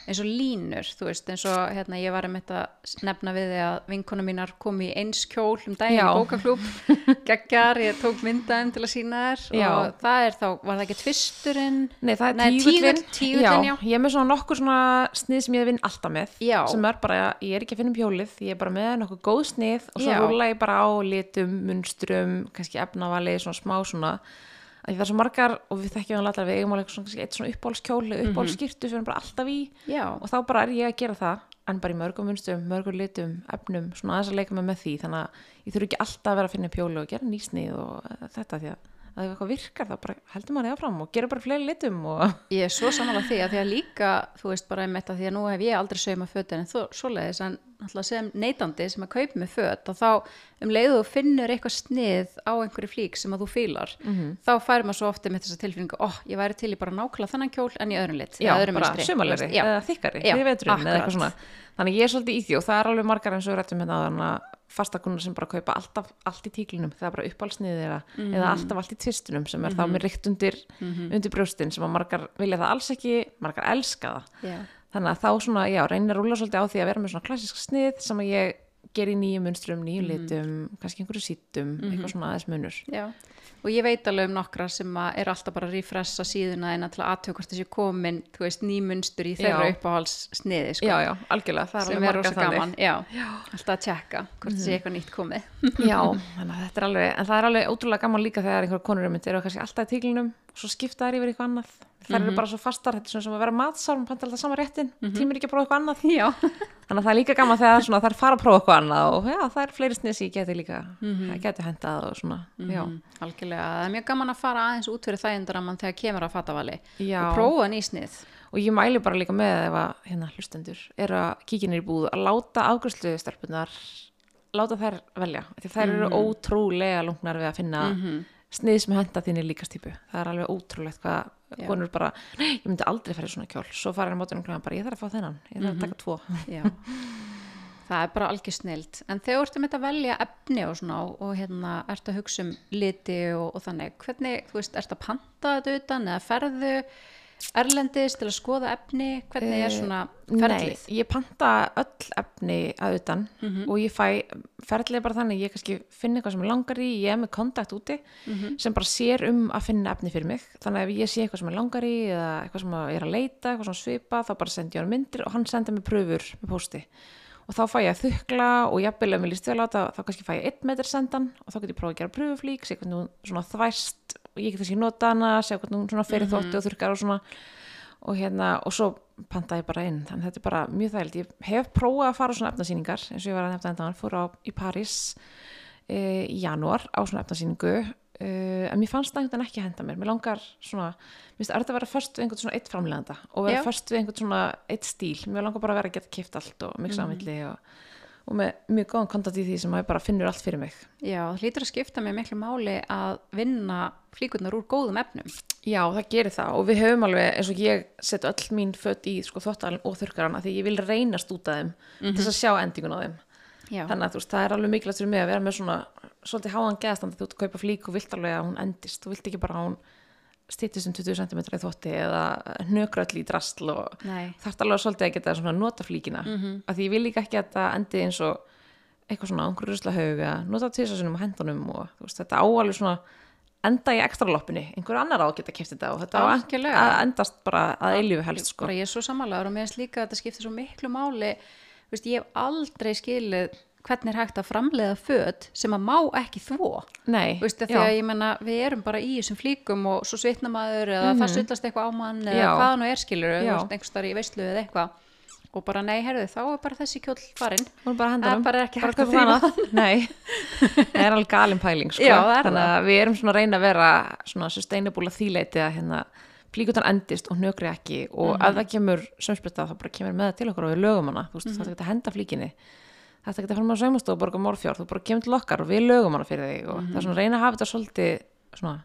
eins og línur, þú veist, eins og hérna ég var einmitt að nefna við því að vinkona mínar kom í eins kjól um daginn Já. í bókaklúb, geggar, ég tók myndaðin til að sína þér Já. og það er þá, var það ekki tvisturinn? Nei, það er tígullin. tígull- tígullinn, já. Ég er með svona nokkur svona snið sem ég vinn alltaf með. Já. Sem er bara, ég er ekki að finna um hjólið, ég er bara með nokkur góð snið og svo Já. rúla ég bara á litum, munstrum, kannski efnavali, svona smá svona. Að það er svo margar, og við þekkjum alveg allar, við eigum alveg svona, eitt svona uppáhaldskjóli, uppáhaldskýrtu sem við erum bara alltaf í. Já, Og þá bara er ég að gera það, en bara í mörgum munstrum, mörgum litum, efnum, svona aðeins að leika mig með því. Þannig að ég þurfi ekki alltaf að vera að finna upp hjóli og gera nýsnið og eh, þetta því að að ef eitthvað virkar þá bara heldur maður eða fram og gerir bara fleiri litum og ég er svo samanlega því að því að líka, þú veist bara einmitt að því að nú hef ég aldrei sauma fötin en þú, svoleiðis en náttúrulega sem neytandi sem að kaupa með föt og þá um leiðu þú finnur eitthvað snið á einhverju flík sem að þú fílar þá fær maður svo ofta með þessa tilfinningu ó, ég væri til í bara nákvæmlega þennan kjól en í öðrum lit já, öðrum bara eða þykkari eitthvað svona. Þannig ég er svolítið í því og það er alveg margar eins og við rættum hérna að fastakunnar sem bara kaupa alltaf allt í tíklinum það er bara uppálsniðið þeirra Mhm. eða alltaf allt í tvistunum sem er þá með rikt undir, undir brjóstin sem að margar vilja það alls ekki margar elska það Já. þannig að þá svona, já, reynir að rúla svolítið á því að vera með svona klassisk snið sem að ég ger í nýjum munstrum, nýjum Mhm. litum kannski einhverju sítum, eitthvað svona aðeins munur Já. og ég veit alveg um nokkra sem er alltaf bara að refressa síðuna en að aðtöku hvort þessi komin, þú veist, nýmunstur í þeirra Já. uppáhals sniði sko. já, já, algjörlega, það er sem alveg rosa þannig gaman já. alltaf að tjekka hvort þessi eitthvað nýtt komið Já, þannig að þetta er alveg, en það er alveg ótrúlega gaman líka þegar einhver konur eru kannski alltaf í tíklinum svo skipta þær yfir eitthvað annað. Þær eru bara svo fastar, þetta er svona sem að vera matsár, maður panta alltaf sama réttin, tímur ekki að prófa eitthvað annað. já, Þannig að það er líka gaman þegar svona, þær fara að prófa eitthvað annað og já, það er fleiri ég geti líka, það geti hendað og svona, já. Mm, algjörlega, það er mjög gaman að fara aðeins út fyrir þægindaraman þegar kemur að fatavali Já. og prófa nýsnið Og ég mæli bara líka með ef að hérna hlustendur eru að kíkja niður í búð að láta afgjörslu láta þær velja, því þær eru ótrúlega lungnar við að finna snið sem henda þínir líkastýpu það er alveg ótrúlegt hvað konur bara, nei, ég myndi aldrei fara í svona kjól. Svo fara hann mótur um bara, ég þarf að fá þennan ég þarf að taka tvo. Já. Það er bara algjör snild. En þegar þú þetta að velja efni og svona og, og hérna ertu að hugsa um liti og, og þannig hvernig, þú veist, ertu að panta þetta utan eða ferðu erlendis til að skoða efni hvernig er Eh, svona Nei, ferlið ég panta öll efni að utan Mhm. og ég fæ ferlið bara þannig ég kannski finn eitthvað sem ég langar í ég er með kontakt úti Mhm. sem bara sér um að finna efni fyrir mig þannig að ef ég sé eitthvað sem ég langar í eða eitthvað sem ég er að leita, eitthvað svona svipa þá bara sendi ég hann myndir og hann sendi mér pröfur með pósti og þá fæ ég að þukla og jafnvel ef mér líst vel á þetta þá kannski fæ ég einn metr sendan og þá get ég prófað að gera pröfuflík ég get þessi nota hana, sé hvernig hún svona fyrir þótti og þurrkar og svona. Og hérna, og svo panta ég bara inn. Þannig að þetta er bara mjög þægild ég hef prófað að fara á svona efnasýningar eins og ég var að nefna þetta fór á í París e, í janúar á svona efnasýningu e, en mér fannst það einhvern veginn ekki henda mér. Mér langar svona, mér finnst að vera först við einhvern svona eitt framleganda og vera Já. först við einhvern svona eitt stíl, mér langar bara að vera að geta kipt allt og mixa á milli og, og með mjög góðan kontakt í því sem maður bara finnur allt fyrir mig. Já, það hlýtur að skipta með miklu máli að vinna flíkurnar úr góðum efnum. Já, það gerir það. Og við höfum alveg eins og ég set öll mín fött í sko, þvottalinn og þurrkaran að því ég vil reynast út af þeim til þess að sjá endingun á þeim. Já, þannig að þú veist, það er alveg mikilvægt fyrir mig að vera með svona svolítið háan geðstand þú ert að kaupa flík og vilt alveg að hún endist. Þú vilt ekki bara að hún stýttist um 20 cm í þvotti eða hnökra öll í drastl og nei. þarft alveg svolítið að geta svona nota flíkina Mhm. að því ég vil líka ekki að þetta endi eins og eitthvað svona einhverju rusla haug eða nota tvisasunum á hendunum og veist, þetta áalveg svona enda í ekstra loppinni, einhver annar á að geta kæft þetta og þetta á að- að endast bara að eilífu helst sko. bara ég er svo samanlegaður og mér finnst líka að þetta skiptir svo miklu máli. Vist, ég hef aldrei skilið hvernig er hægt að framleiða föt sem að má ekki þvó Nei, Vist, því að ég menna við erum bara í þessum flíkum og svo svitna maður eða það sullast eitthvað á mann eða Mhm. Já. hvað nú er skilur Já. einhvers þar í veislu eða eitthvað og bara nei, herðu, þá er bara þessi kjóll farinn Hún er bara að Það er honum. bara ekki hægt að annað. Nei, það er alveg galin pæling sko. Já, það Þannig að við erum svona að reyna að vera svona sustainable að þýleiti að hérna plíkutan endist og hnökri ekki og Mhm. ef það kemur sömsprita þá bara kemur með það til okkur og við lögum hana þú veist, það er ekki að henda flíkinni þetta ekki að fara með á saumastof og borga morfjár þú bara kemur til okkar og við lögum hana fyrir þig og Mhm. það er svona að reyna að hafa þetta svolítið svona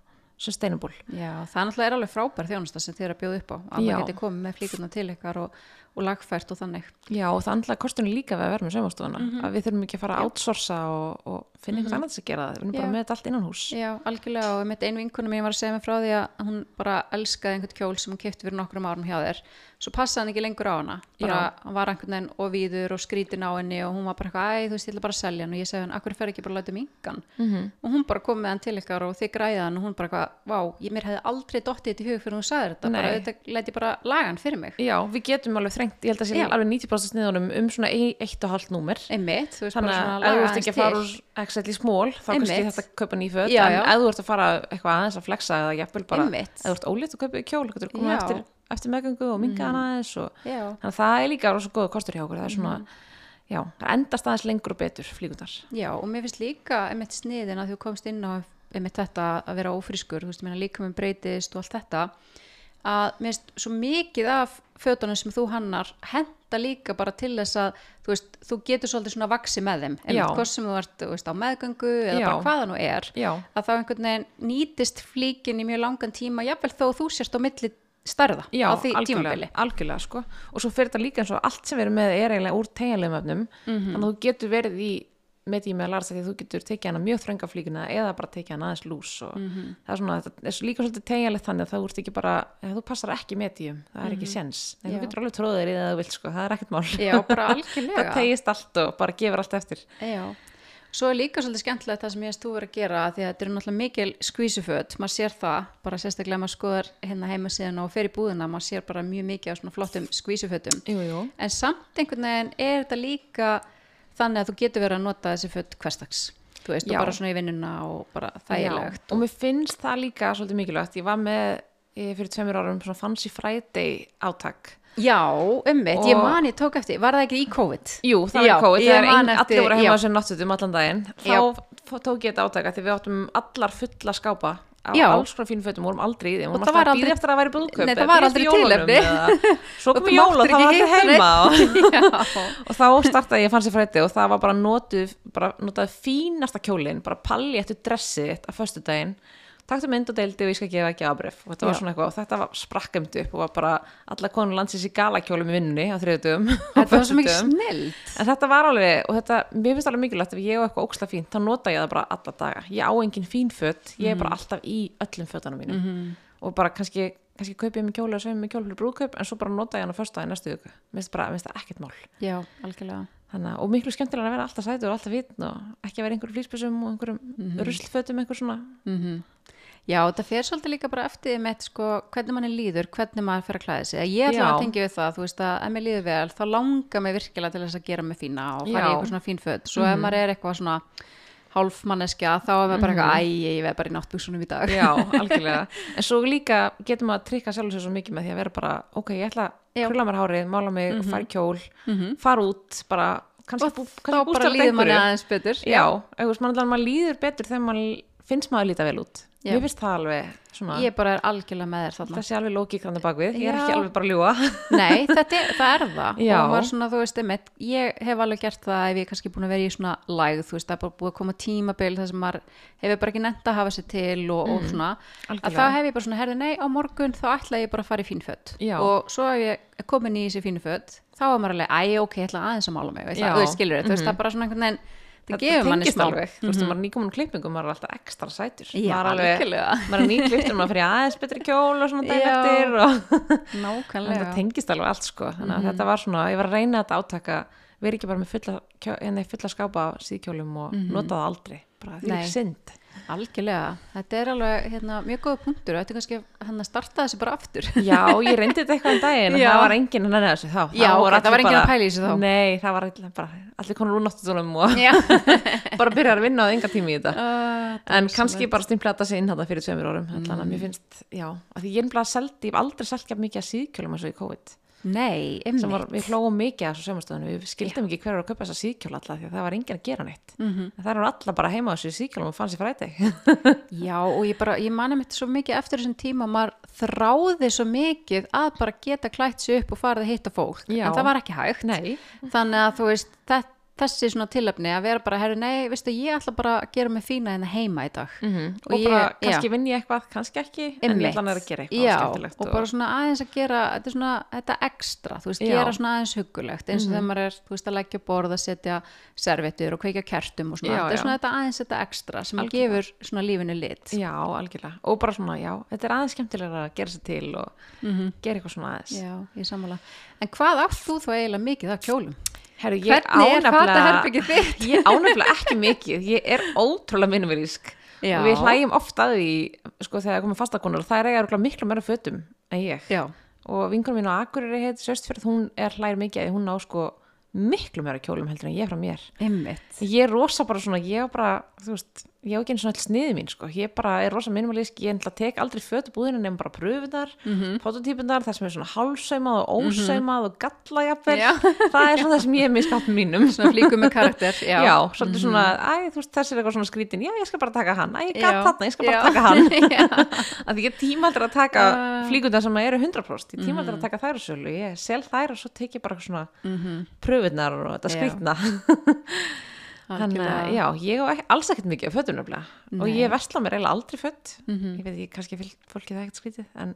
sustainable Já, það náttúrulega er alveg frábær þjónusta sem þið er að bjóða upp á að maður geti komið með flíkurna til ykkar og, og lagfært og þannig. Já, og það andla kostunni líka við að vera með saumastofuna Mhm. að við þurfum ekki að fara að outsourca og, og finna einhvern annan sem gera það, við erum bara Já. með þetta allt innan hús. Já, algjörlega og einu vinkona mín var að segja mig frá því að hún bara elskaði einhvern kjól sem hún kefti fyrir nokkrum árum hjá þér. Svo passaði hann ekki lengur á hana. Bara hann var einhvern veginn og víður og skrítin á henni og hún var bara eitthvað, æ, þú veist, ég ætla bara að selja hann. Og ég segi hann, akkur fer ekki bara að láta mingan mm -hmm. og hún bara kom með hann til ykkar og þið græði hann og hún bara eitthvað, vá, ég, mér hefði aldrei dottið þetta í hug fyrir hún sagði þetta, bara þetta læti ég bara laga hann fyrir mig. Já, við getum alveg þrengt, ég held að sé alveg 90% sniðunum um svona eitt og hálft númer. Einmitt, þú veist, bara að svona ef þú ert ekki að fara úr XL í smól þá kannski þetta að kaupa nýföt Já, en ef þú ert að fara eitthvað aðeins að flexa eða jafnvel bara, ef þú ert ólétt og kaupa kjól, þú komið Já. eftir, eftir meðgöngu og minga Mhm. hana aðeins og Já, þannig að það er líka rosa góða kostur hjá okkur það er svona, Mhm. já, það endast aðeins lengur og betur flíkundar Já, og mér finnst líka einmitt sniðin að þú komst inn á einmitt þetta að vera ófrískur, þú veist, líka með breytist og allt þetta að mér finnst svo mikið af fötunum sem þú hannar henda líka bara til þess að þú veist, þú getur svolítið svona vaksi með þeim einmitt hvort sem þú ert, veist, á meðgöngu eða Já. bara hvaða nú er Já, að þá einhvern veginn nýtist flíkin í mjög langan tíma, jafnvel þó þú sérst á milli stærða já, á því tímabili algjörlega, sko. og svo fyrir þetta líka eins og allt sem erum með er eiginlega úr tegjanlegum efnum Mhm. þannig að þú getur verið í með því með að læra því að þú getur tekið hana mjög þrönga flíkuna eða bara tekið hana aðeins lús og Mhm. það er svona, þetta er líka svolítið tegjanlegt þannig að það úrst ekki bara, þú passar ekki með tíum það er ekki Mhm. Já. þú getur alveg tróðir í það þú vilt sko, það er ekkert mál. Já, bara algjörlega. Það tegist allt og bara gefur allt eftir. Já, svo er líka svolítið skemmtilegt það sem ég veist þú verið að gera því að þetta eru náttúrulega mikil skvísuföt, maður sér það bara sérstaklega maður skoðar hérna heima síðan og fer í búðina, maður sér bara mjög mikið á svona flottum skvísufötum, en samt einhvern veginn er þetta líka þannig að þú getur verið að nota þessi föt hverstags, þú veist, Já. og bara svona í vinnuna og bara þægilegt Já, og mér finnst það líka svolítið mikilvægt. Ég var með eh, fyrir tveimur árum svona Fancy Friday átak. Já, ummitt, ég Og- man ég tók eftir, var það ekki í COVID? Jú, það var COVID, ég þegar allir voru heima já. á sér náttútum allan daginn. Þá tók ég þetta átaka því við áttum allar fulla skápa á Já. alls konar fínum fötum, vorum aldrei í þeim Og það var alltaf að aldrei- eftir að það væri búðkaup Nei, það var aldrei eða- svo kom þú jól máttir og ekki var hitta heima. og, þá startaði ég fann sér frætti og það var bara notuð bara notaði fínasta kjólin bara palli eftir dressið þitt á föstudaginn taktu mynd og deildi og ég skal gefa ekki ábrif og þetta var svona eitthvað og þetta var sprakkamt upp og var bara alla konur landsins í galakjólum í vinnunni á þriðutum þetta var svo mikið snill En þetta var alveg, og þetta, mér finnst alveg mikilvægt ef ég á eitthvað óksla fínt, þá nota ég það bara alla daga. Ég á engin fín fött, ég er bara alltaf í öllum fötunum mínum. Og bara kannski kannski kaupi ég mig kjóla og segjum mig kjóla fyrir brúðkaup en svo bara nota ég hann á föstudaginn næstu viku. Mér finnst það ekkert mál. Já, Þannig, og miklu skemmtilega að vera alltaf sætur og alltaf vitn og ekki að vera einhverjum flýsbissum og einhverjum mm ruslfötum einhver svona mm Já, þetta fer svolítið líka bara eftir með sko, hvernig manni líður, hvernig maður fer að klæða sig. Ég ætla Já. að tengja við það, þú veist að ef mér líður vel, þá langar mig virkilega til þess að gera mig fína og fara í Já. Mhm. eitthvað svona fín föt. Svo ef maður er eitthvað svona hálfmanneskja, þá er maður bara eitthvað, æ, ég veð bara í náttbuksunum í dag. Já, algjörlega. En svo líka getur maður að trykka sjálf sér svo mikið með því að vera bara, ok, ég ætla Já. að krulla mér hárið, mála mig, mm fara í kjól, Mhm. fara út, bara, kannski, Og bú, þá kannski bara bústara líður manni aðeins betur. Já, eða mann allan maður líður betur þegar maður finnst maður líta vel út. Já. Mér finnst það alveg svona, Ég bara er algjörlega með þér þarna. það sé alveg lógík þannig bakvið, ég er ekki alveg bara að ljúa. Nei, þetta er, það er það Já. og maður svona, þú veist, einmitt, ég hef alveg gert það ef ég er kannski búin að vera í svona lægð, þú veist, það er bara búið að koma tímabil þar sem maður hefur bara ekki nefnt að hafa sér til og, og svona, að algjörlega. þá hef ég bara svona, herði, nei, á morgun þá ætla ég bara að fara í fín fött Já. og svo ef ég komin í þessi fínu fött þá er maður alveg, æ, ok, ég ætla aðeins að mála mig, veist það, skilur, þú veist, það er bara svona einhvern veginn, það gefur manni smá þú veist, maður er nýkomin klippingum, maður er alltaf ekstra sætur. Já, maður er alveg, maður er nýkliptur, maður fyrir aðeins betri kjól og svona nákvæmlega. Þetta tengist alveg allt sko. Þannig að þetta var svona, ég var að reyna þetta átaka vera ekki bara með fulla, fulla skápa síðkjólum og nota það aldrei. Bara því synd algjörlega, þetta er alveg hérna, mjög góða punktur og þetta er kannski hann að starta þessu bara aftur. Já, ég reyndi þetta eitthvað en daginn en það var enginn að nenni þessu þá. Já, það var allir enginn að pæla þessu þá. nei, það var allir, bara, allir konur úr náttutunum og bara byrjar að vinna á enga tími í þetta. Uh, en kannski bara stimpla þetta sig inn þetta fyrir tveimur árum. Mm. þannig að mér finnst, já, að því ég er bara seldi, ég hef aldrei ekki mikið að síðkjólum eins og í COVID Nei, einmitt var, við hlóum mikið að þessu sömastöðinu við skildum ekki hver var að kaupa þessa síðkjóla alltaf því að það var enginn að gera neitt. Mm. -hmm. það eru alla bara heima á þessu síðkjólum og fann sér fræti Já, og ég bara, ég mani mitt svo mikið eftir þessum tíma, maður þráði svo mikið að bara geta klætt sig upp og farið að hitta fólk, Já. en það var ekki hægt. Nei, þannig að þú veist, þe- þessi svona tilöfni að vera bara, herru, nei, veistu, ég ætla bara að gera mig fína hérna heima í dag -hmm. Og og, ég- bara kannski vinn ég eitthvað, kannski ekki en ég ætla að gera eitthvað Já, skemmtilegt og bara svona aðeins að gera þetta er svona, þetta ekstra, þú veist, Já. Gera svona aðeins huggulegt, eins og þegar maður er, þú veist, að leggja borð að setja servettur og kveikja kertum og svona, Já, þetta er svona þetta aðeins þetta ekstra sem Algjörlega. gefur svona lífinu lit já, algjörlega, og bara svona, já þetta er aðeins skemmtilega að gera sér til og gera eitthvað svona aðeins. Já, ég sammála. En hvað átt þú þá eiginlega mikið af kjólum? Herru, ég Hvernig er ánefnilega- fataherbergið þitt? ég ánefnilega ekki mikið ég er ótrúlega minnverísk og við hlægjum ofta að því sko þegar það komið fastakonur, það er eiga örugglega miklu meira fötum en ég Já. og vinkunum mín á Akureyri heit Söstfjörð, hún er hlægir mikið að hún á sko miklu meira kjólum heldur en ég frá mér Einmitt. ég er rosa bara svona, ég er bara þú veist, ég á ekki einu svona all sniði mín sko. ég bara er rosa minimalísk, ég ætla tek aldrei fötu búðinu nefnum bara pröfunar mm Mhm. -hmm. prototípunar, það sem er svona hálfsaumað og ósaumað og gallajafel Já. það er svona það sem ég er miskapt mínum Svona flíku með karakter. Já. Mhm. Já, svolítið svona, æ, þú veist, þessi er eitthvað svona skrítin, já, ég skal bara taka hann, æ, ég Já. þarna, ég skal bara Já. taka hann. Að því ég tímaldur að taka uh, flíkundar sem eru 100%, ég tímaldur Mhm. að taka þær á sölu, ég sel þær og svo tek ég bara svona mm -hmm. pröfunar og þetta skrítna. Þannig að, Algjörlega. já, ég á ekki, alls ekkert mikið af fötum nefnilega og ég versla mér eiginlega aldrei fött, Mhm. ég veit ekki, kannski fylg, fólki það ekkert skrítið, en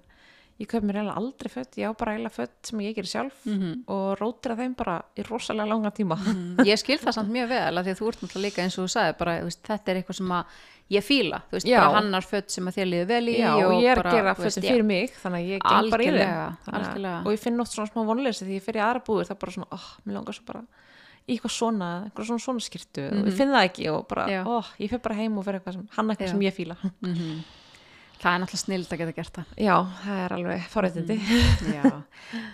ég kaup mér eiginlega aldrei fött, ég á bara eiginlega fött sem ég gerir sjálf Mhm. og rótir að þeim bara í rosalega langa tíma. Mm, Ég skil það samt mjög vel að því að þú ert náttúrulega líka eins og þú sagði bara, veist, þetta er eitthvað sem að ég fíla, þú veist, Já. bara hannar fött sem að þér líður vel í Já, og ég er bara, að gera já. fyrir mig þannig að ég geng bara í þeim að- og ég finn oft svona smá vonleysi því ég fyrir aðra búður það bara svona, oh, mér langar svo bara í eitthvað svona, eitthvað svona svona skirtu og ég finn það ekki og bara, Mhm. Oh, ég fyrir bara heim og fyrir eitthvað sem, hann eitthvað Já. sem ég fíla Mhm. Það er náttúrulega snild að geta gert það. Já, það er alveg forréttindi Já.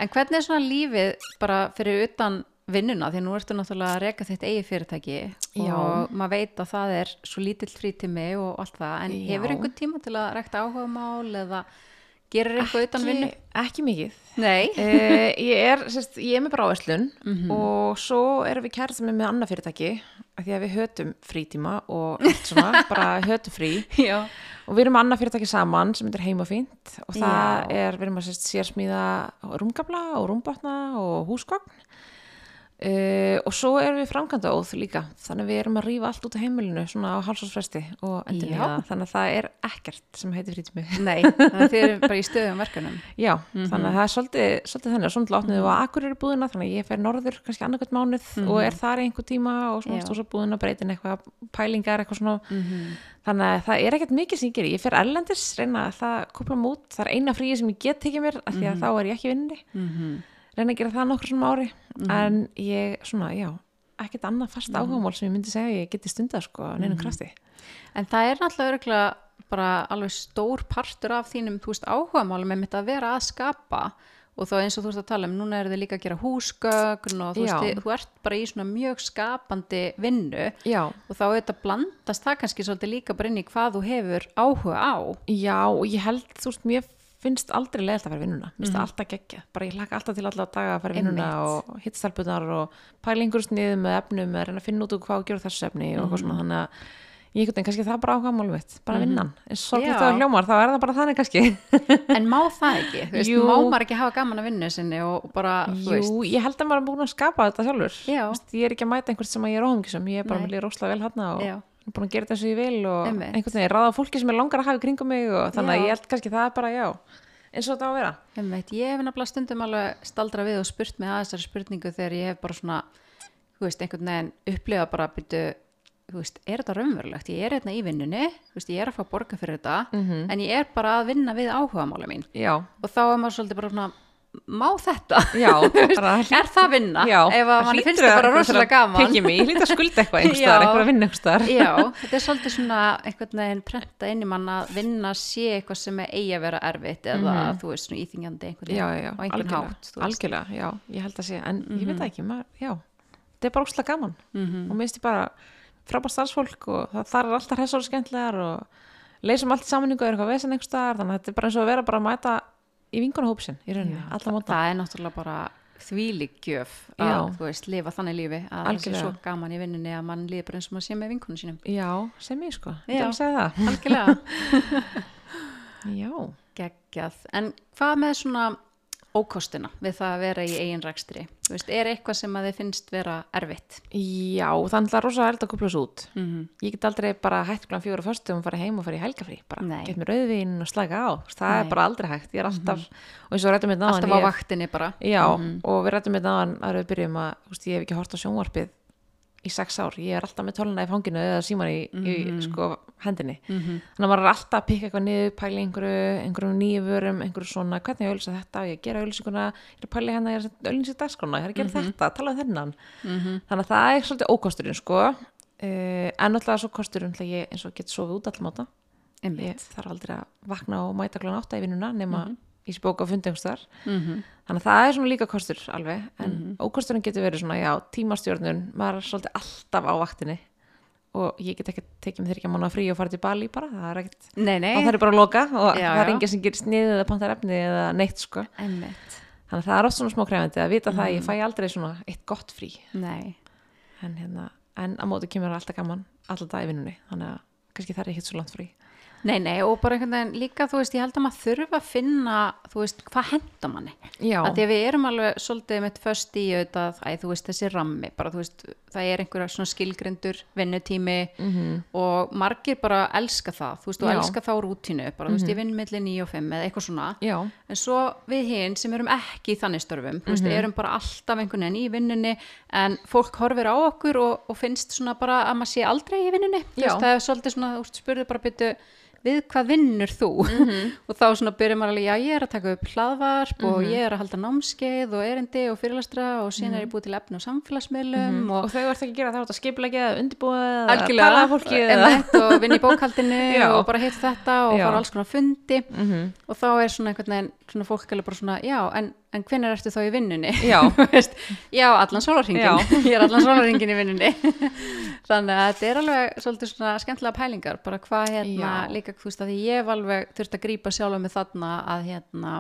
En hvernig er svona lífið bara fyrir utan vinnuna því nú ertu náttúrulega að reka þitt eigi fyrirtæki Já. og maður veit að það er svo lítill frítími og allt það en Já. hefur einhvern tíma til að rekta áhugamál eða gerir eitthvað utan vinnu? ekki, mikið Nei. uh, ég er, sérst, ég er með bráverslun Mhm. og svo erum við kærið með með annað fyrirtæki af því að við hötum frítíma og allt svona, bara hötum frí Já. og við erum með annað fyrirtæki saman sem heitir heimafínt og það Já. er, við erum að sérst sérsmíða rúmgabla og rúmbotna og húsgogn Uh, og svo erum við framkvæmda óð líka þannig að við erum að rífa allt út á heimilinu svona á halsásfresti og endur Já. nýja þannig að það er ekkert sem heitir frítími. Nei, þannig að þið eru bara í stöðum verkanum Já, þannig að það er svolítið, svolítið þannig og svona átnið við á Akureyri búðina þannig að ég fer norður kannski annarkvæmt mánuð og er þar einhver tíma og svona Já. stósa búðina breytin eitthvað pælingar eitthvað svona. Mhm. þannig að það er ekkert mikið sem ég gerir ég fer erlendis, reyna að það er er Mhm. reyna að gera það nokkur svona ári. En ég svona, já ekkert annað fast áhugamál sem ég myndi segja ég geti stundað sko, á neinum krafti. En það er náttúrulega bara alveg stór partur af þínum, þú veist, áhugamálum með mitt að vera að skapa. Og þá eins og þú veist að tala um, núna eru þið líka að gera húsgögn og þú veist, þið, þú ert bara í svona mjög skapandi vinnu. Já, og þá auðvitað blandast það kannski svolítið líka bara inn í hvað þú hefur áhuga á. já og ég held, þú veist, mér finnst aldrei leiðilt að fara í vinnuna, mér finnst Mhm. það alltaf geggja bara ég hlaka alltaf til alla daga að fara í vinnuna og hittstelpunar og pæla einhverjum sniðum með efnum, að reyna að finna út úr hvað að gera þessu efni og Mhm. eitthvað svona, þannig að ég einhvern veginn, kannski það bara áhugamál mitt, bara vinnan eins og Já. sorglega það hljómar, þá er það bara þannig kannski En má það ekki? Þú veist, Jú. má maður ekki hafa gaman að vinnu sinni og og bara, þú veist, Jú, ég held að maður er búin að skapa þetta sjálfur veist, ég er ekki að mæta einhvern sem ég er óhengisum ég er bara með líður óslega vel hérna og Já. Ég er búin að gera þetta eins og ég vil og Einmitt. einhvern veginn ráða fólki sem er langar að hafa í kringum mig og þannig að ég held kannski það er bara já eins og þetta á að vera Einmitt, ég hef nefnilega stundum alveg staldra við og spurt mig að þessari spurningu þegar ég hef bara svona, þú veist, einhvern veginn upplifa bara byrju, þú veist, er þetta raunverulegt? Ég er hérna í vinnunni, þú veist, ég er að fá borga fyrir þetta, Mhm. en ég er bara að vinna við áhugamála mín. Já, Og þá er maður svolítið bara svona, má þetta? já er það vinna? Já, Ef að manni finnst það bara rosalega gaman. Pekki mig, ég hlýt að skulda eitthvað einhverstaðar, einhver að vinna einhverstaðar Já, þetta er svolítið svona einhvern veginn prenta inn í mann að vinna sé eitthvað sem er eigi að vera erfitt eða þú veist, svona íþingjandi einhvern Mhm. Já, á einhvern algjörlega, hátt. algjörlega, já, ég held að sé en ég veit það ekki, maður, já þetta er bara óslega gaman Mhm. og minnst ég bara frábært starfsfólk og það, er alltaf hressar og skemmtlegar og leysum allt í samanningu og er eitthvað vesen einhver staðar þannig að þetta er bara eins og að vera bara að mæta í vingunahópsinn í rauninni, Já, alla móta. það er náttúrulega bara þvílík gjöf að Já. þú veist, lifa þannig lífi að það sé svo gaman í vinninni að mann líður bara eins og maður sé með vinkunum sínum. Já, sem ég sko, ég vil segja það. algjörlega, Já, geggjað. En hvað með svona ókostina við það að vera í eigin veist, er eitthvað sem að þið finnst vera erfitt? Já, þannig að rosa eld að kúpla svo út. Mm -hmm. Ég get aldrei bara hætt klán fjóra föstum og fara heim og fara í helgafrí, get mér auðvín og slaka á, það Nei. er bara aldrei hægt. Ég er alltaf, og eins og rættum við náðan alltaf á vaktinni bara. Já, Mhm. og við rættum við náðan að við byrjum að, ég hef ekki hort á sjónvarpið í sex ár, ég er alltaf með töluna í fanginu eða síman í, í sko, hendinni, Mhm. þannig að maður er alltaf að pikka eitthvað niður, pæla í einhverju, einhverju nýju vörum, einhverju svona, hvernig ég ölsa þetta ég gera ölsinguna, ég er að pæla í hérna ég er að ölsinsi dagskrána, ég er að gera þetta, tala um þennan. Mhm. þannig að það er svolítið ókosturinn sko, uh, en náttúrulega svo kosturinn eins og get sofið út Einmitt. ég þarf aldrei að vakna og mæta klán átta í vinnuna nema í spóka og fundi einhverstaðar Mhm. þannig að það er svona líka kostur alveg en ókosturinn getur verið svona já, tímastjórnun, maður er svolítið alltaf á vaktinni og ég get ekki tekið með þeir ekki að mánu frí og fara til Bali bara, það er ekkert nei, nei, og það er bara að loka og Já, það er enginn sem gerir sniðið eða pantar efni eða neitt sko. Einmitt. þannig að það er oft svona smá krefandi að vita það að ég fæ aldrei svona eitt gott frí. En, hérna, en á móti kemur alltaf gaman alltaf í vinnunni, þannig að kannski það er ekkert svo langt frí Nei, nei, og bara einhvern veginn líka, þú veist, ég held að maður þurfa að finna, þú veist, hvað henda manni? Já, Að því að við erum alveg svolítið mitt föst í auðvitað, æ, þú veist, þessi rammi, bara, þú veist, það er einhverja svona skilgrendur vinnutími Mhm. og margir bara elska það, þú veist, og Já. Mhm. elska þá rútínu, bara, þú veist, ég vinn milli 9 og 5 eða eitthvað svona. já, En svo við hinn sem erum ekki í þannig störfum, þú veist, erum bara alltaf einhvern veginn í vinnunni en fólk horfir á okkur og, og finnst svona bara að maður sé aldrei í vinnunni. Þú veist, það er svolítið svona, þú veist, spurðu bara byttu við hvað vinnur þú? og þá svona byrjum maður alveg, já, ég er að taka upp hlaðvarp og ég er að halda námskeið og erindi og fyrirlastra og síðan er ég búið til efni á samfélagsmiðlum og og þau ert ekki að gera það ert að skiplega eða undirbúa eða algjörlega. tala af fólki og vinna í bókaldinu og bara hitta þetta og Já. fara alls konar fundi. Mhm. og þá er svona einhvern veginn svona fólk alveg bara svona, já, en, en hvenær ertu þá í vinnunni? Já. Já, allan sólarringin Já. ég er allan sólarringin í vinnunni þannig að þetta er alveg svolítið svona skemmtilega pælingar, bara hvað hérna Já. líka, þú veist, að ég hef alveg þurft að grípa sjálfa með þarna að hérna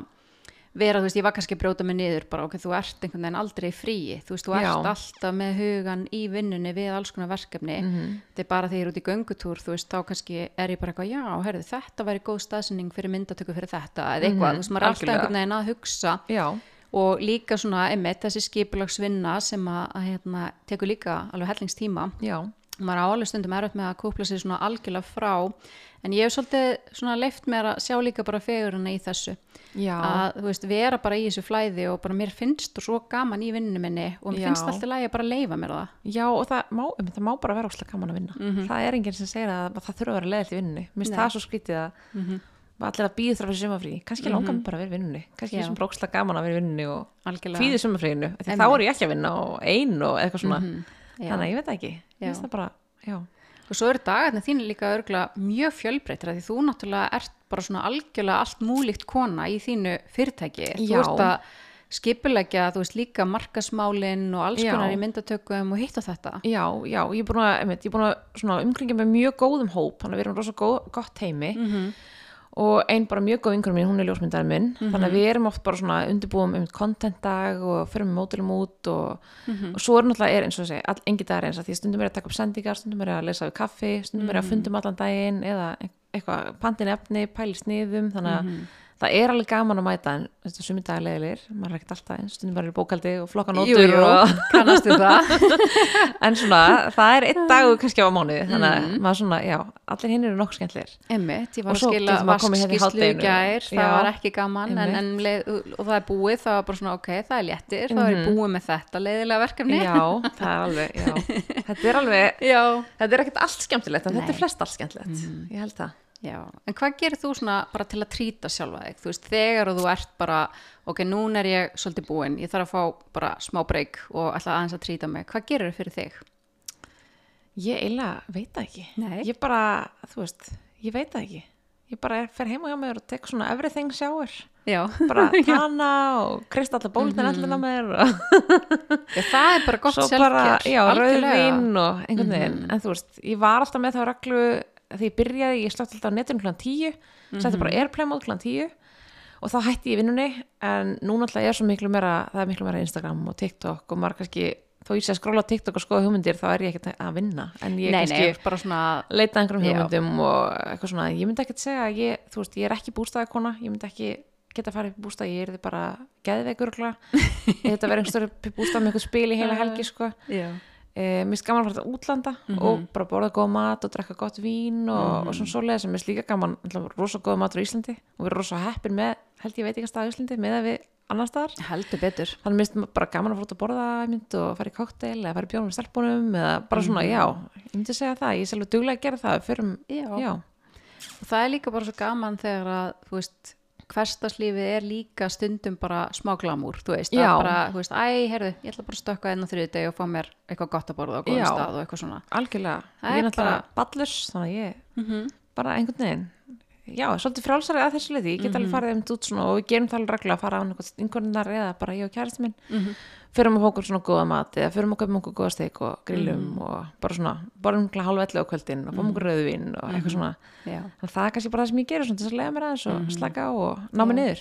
vera, þú veist, ég var kannski að brjóta mig niður bara, ok, þú ert einhvern veginn aldrei í fríi. Þú veist, þú ert Já. alltaf með hugan í vinnunni við alls konar verkefni. Mhm. þetta er bara þegar ég er út í göngutúr þú veist, þá kannski er ég bara eitthvað, já, herðu, þetta væri góð staðsynning fyrir myndatöku fyrir þetta, eða eitthvað, Mhm, þú veist, maður er alltaf einhvern veginn að hugsa. Já, og líka svona einmitt þessi skipulagsvinna sem að, að hérna, tekur líka alveg hellingstíma. Já, maður á alveg stundum erfitt með að kúpla sér svona algjörlega frá en ég hef svolítið svona leift mér að sjá líka bara fegurina í þessu. Já, að þú veist vera bara í þessu flæði og bara mér finnst þú svo gaman í vinninu minni og mér Já. finnst alltaf lægi að bara leifa mér það. Já og það má, um, það má bara vera óslega gaman að vinna. Það er enginn sem segir að það þurfa að vera leðilt í vinnunni. Mér finnst það svo skrítið að allir að býða þrjá fyrir sumafrí kannski langar mig bara að vera í vinnunni. Kannski er bara óslega gaman að vera í vinnunni og algjörlega. fýði sumafríinu þá er ég ekki að vinna og ein og eitthvað svona. Já. Þannig að ég veit ekki. Það bara, og svo eru dagarnir þín líka örgulega mjög fjölbreytir því þú náttúrulega ert bara svona algjörlega allt múlíkt kona í þínu fyrirtæki. Þú Já. ert að skipulegja þú veist líka markasmálin og alls konar í myndatökum og hitt og þetta. Já, já ég er búin að, ég er að umkringja með mjög góðum hóp þannig að við erum rosa góð, gott heimi Mhm. Og ein bara mjög góð yngur mín, hún er ljósmyndarinn minn. Þannig að við erum oft bara svona undirbúum um kontentdag og fyrir með mótilum út og, og svo er náttúrulega er eins og þessi all, engi dagar eins að því stundum er að taka upp sendingar stundum er að lesa við kaffi, stundum er að fundum allan daginn eða eitthvað pantin efni, pæli sniðum þannig að það er alveg gaman að mæta en þetta sumi dagar leðilegir, maður er ekkert alltaf eins stundum bara í bókaldi og flokka Jú, nótur jú, og kannastu það. En svona, það er einn dag kannski á mánuði, þannig að maður svona, já allir hinn eru nokkuð skemmtlir Einmitt, ég var að skila komið hérna í vaskskíslu gær, það Já. var ekki gaman en, en leið, og það er búið, það var bara svona ok, það er léttir, þá er ég búið með þetta leiðilega verkefni. já, það er alveg, já. Þetta er alveg, Já. þetta er ekkert allt skemmtilegt Já, en hvað gerir þú svona bara til að trýta sjálfa þig? Þú veist, þegar þú ert bara, ok, núna er ég svolítið búin, ég þarf að fá bara smá breyk og ætla aðeins að trýta mig. Hvað gerir þau fyrir þig? ég eiginlega veit það ekki Nei. ég bara, þú veist, ég veit það ekki ég bara fer heima hjá mér og tek svona everything shower Já, bara tana og krist allar bólutinn Mhm. allir á mér og Já, það er bara gott svo bara, já, rauðvín og einhvern veginn, en þú veist, ég var alltaf með þá reglu, þegar ég byrjaði ég slögt alltaf á netinu klant 10, setti bara airplay mode klant 10 og þá hætti ég vinnunni, en núna alltaf er svo miklu meira, það er miklu meira Instagram og TikTok og maður kannski, þó ég sé að skróla TikTok og skoða hugmyndir, þá er ég ekkert að vinna en ég Nei, kannski nei, svona, leita einhverjum Já. hugmyndum og eitthvað svona, ég myndi ekkert segja að ég, þú veist, ég er ekki bústæðakona, ég myndi ekki geta að fara upp í bústað, ég er þið bara ég þetta verið einhver störu bústað með eitthvað spil í heila helgi sko. E, mér finnst gaman að fara til útlanda Mhm. og bara borða góð mat og drekka gott vín og, og svona svoleiði sem er líka gaman alltaf, rosa góð matur á Íslandi og við erum rosa heppin með, held ég veit ekki að stað á Íslandi með að við annar staðar þannig minnst bara gaman að fara út að borða mynd og fara í kokteil eða fara í bjónum með stelpunum eða bara Mhm. svona, já, ég myndi segja það ég er selva duglega að gera það, við förum Já. já, Og það er líka bara svo gaman þegar að, þú veist, hverstaslífið er líka stundum bara smá glamúr, þú veist, Já. að bara, þú veist, æ, heyrðu, ég ætla bara að stökka enn á þriði deg og fá mér eitthvað gott að borða og góðan Já. stað og eitthvað svona. algjörlega Það ég er er náttúrulega bara- ballurs þannig að ég Mm bara einhvern veginn já, svolítið frálsari að þessu liði ég get Mhm. alveg farið þeim út svona og við gerum það alveg reglulega að fara á einhvern einhvernar eða bara ég og kærasti minn -hmm. förum að fókur svona góða mat eða förum að köpum okkur góða steik og grillum Mhm. og bara svona, borðum okkur halv ellu á kvöldin og fáum okkur rauðvín og Mhm. eitthvað svona þannig að það er kannski bara það sem ég gerir svona til þess að lega mér aðeins og slaka á og ná mig Mhm. Niður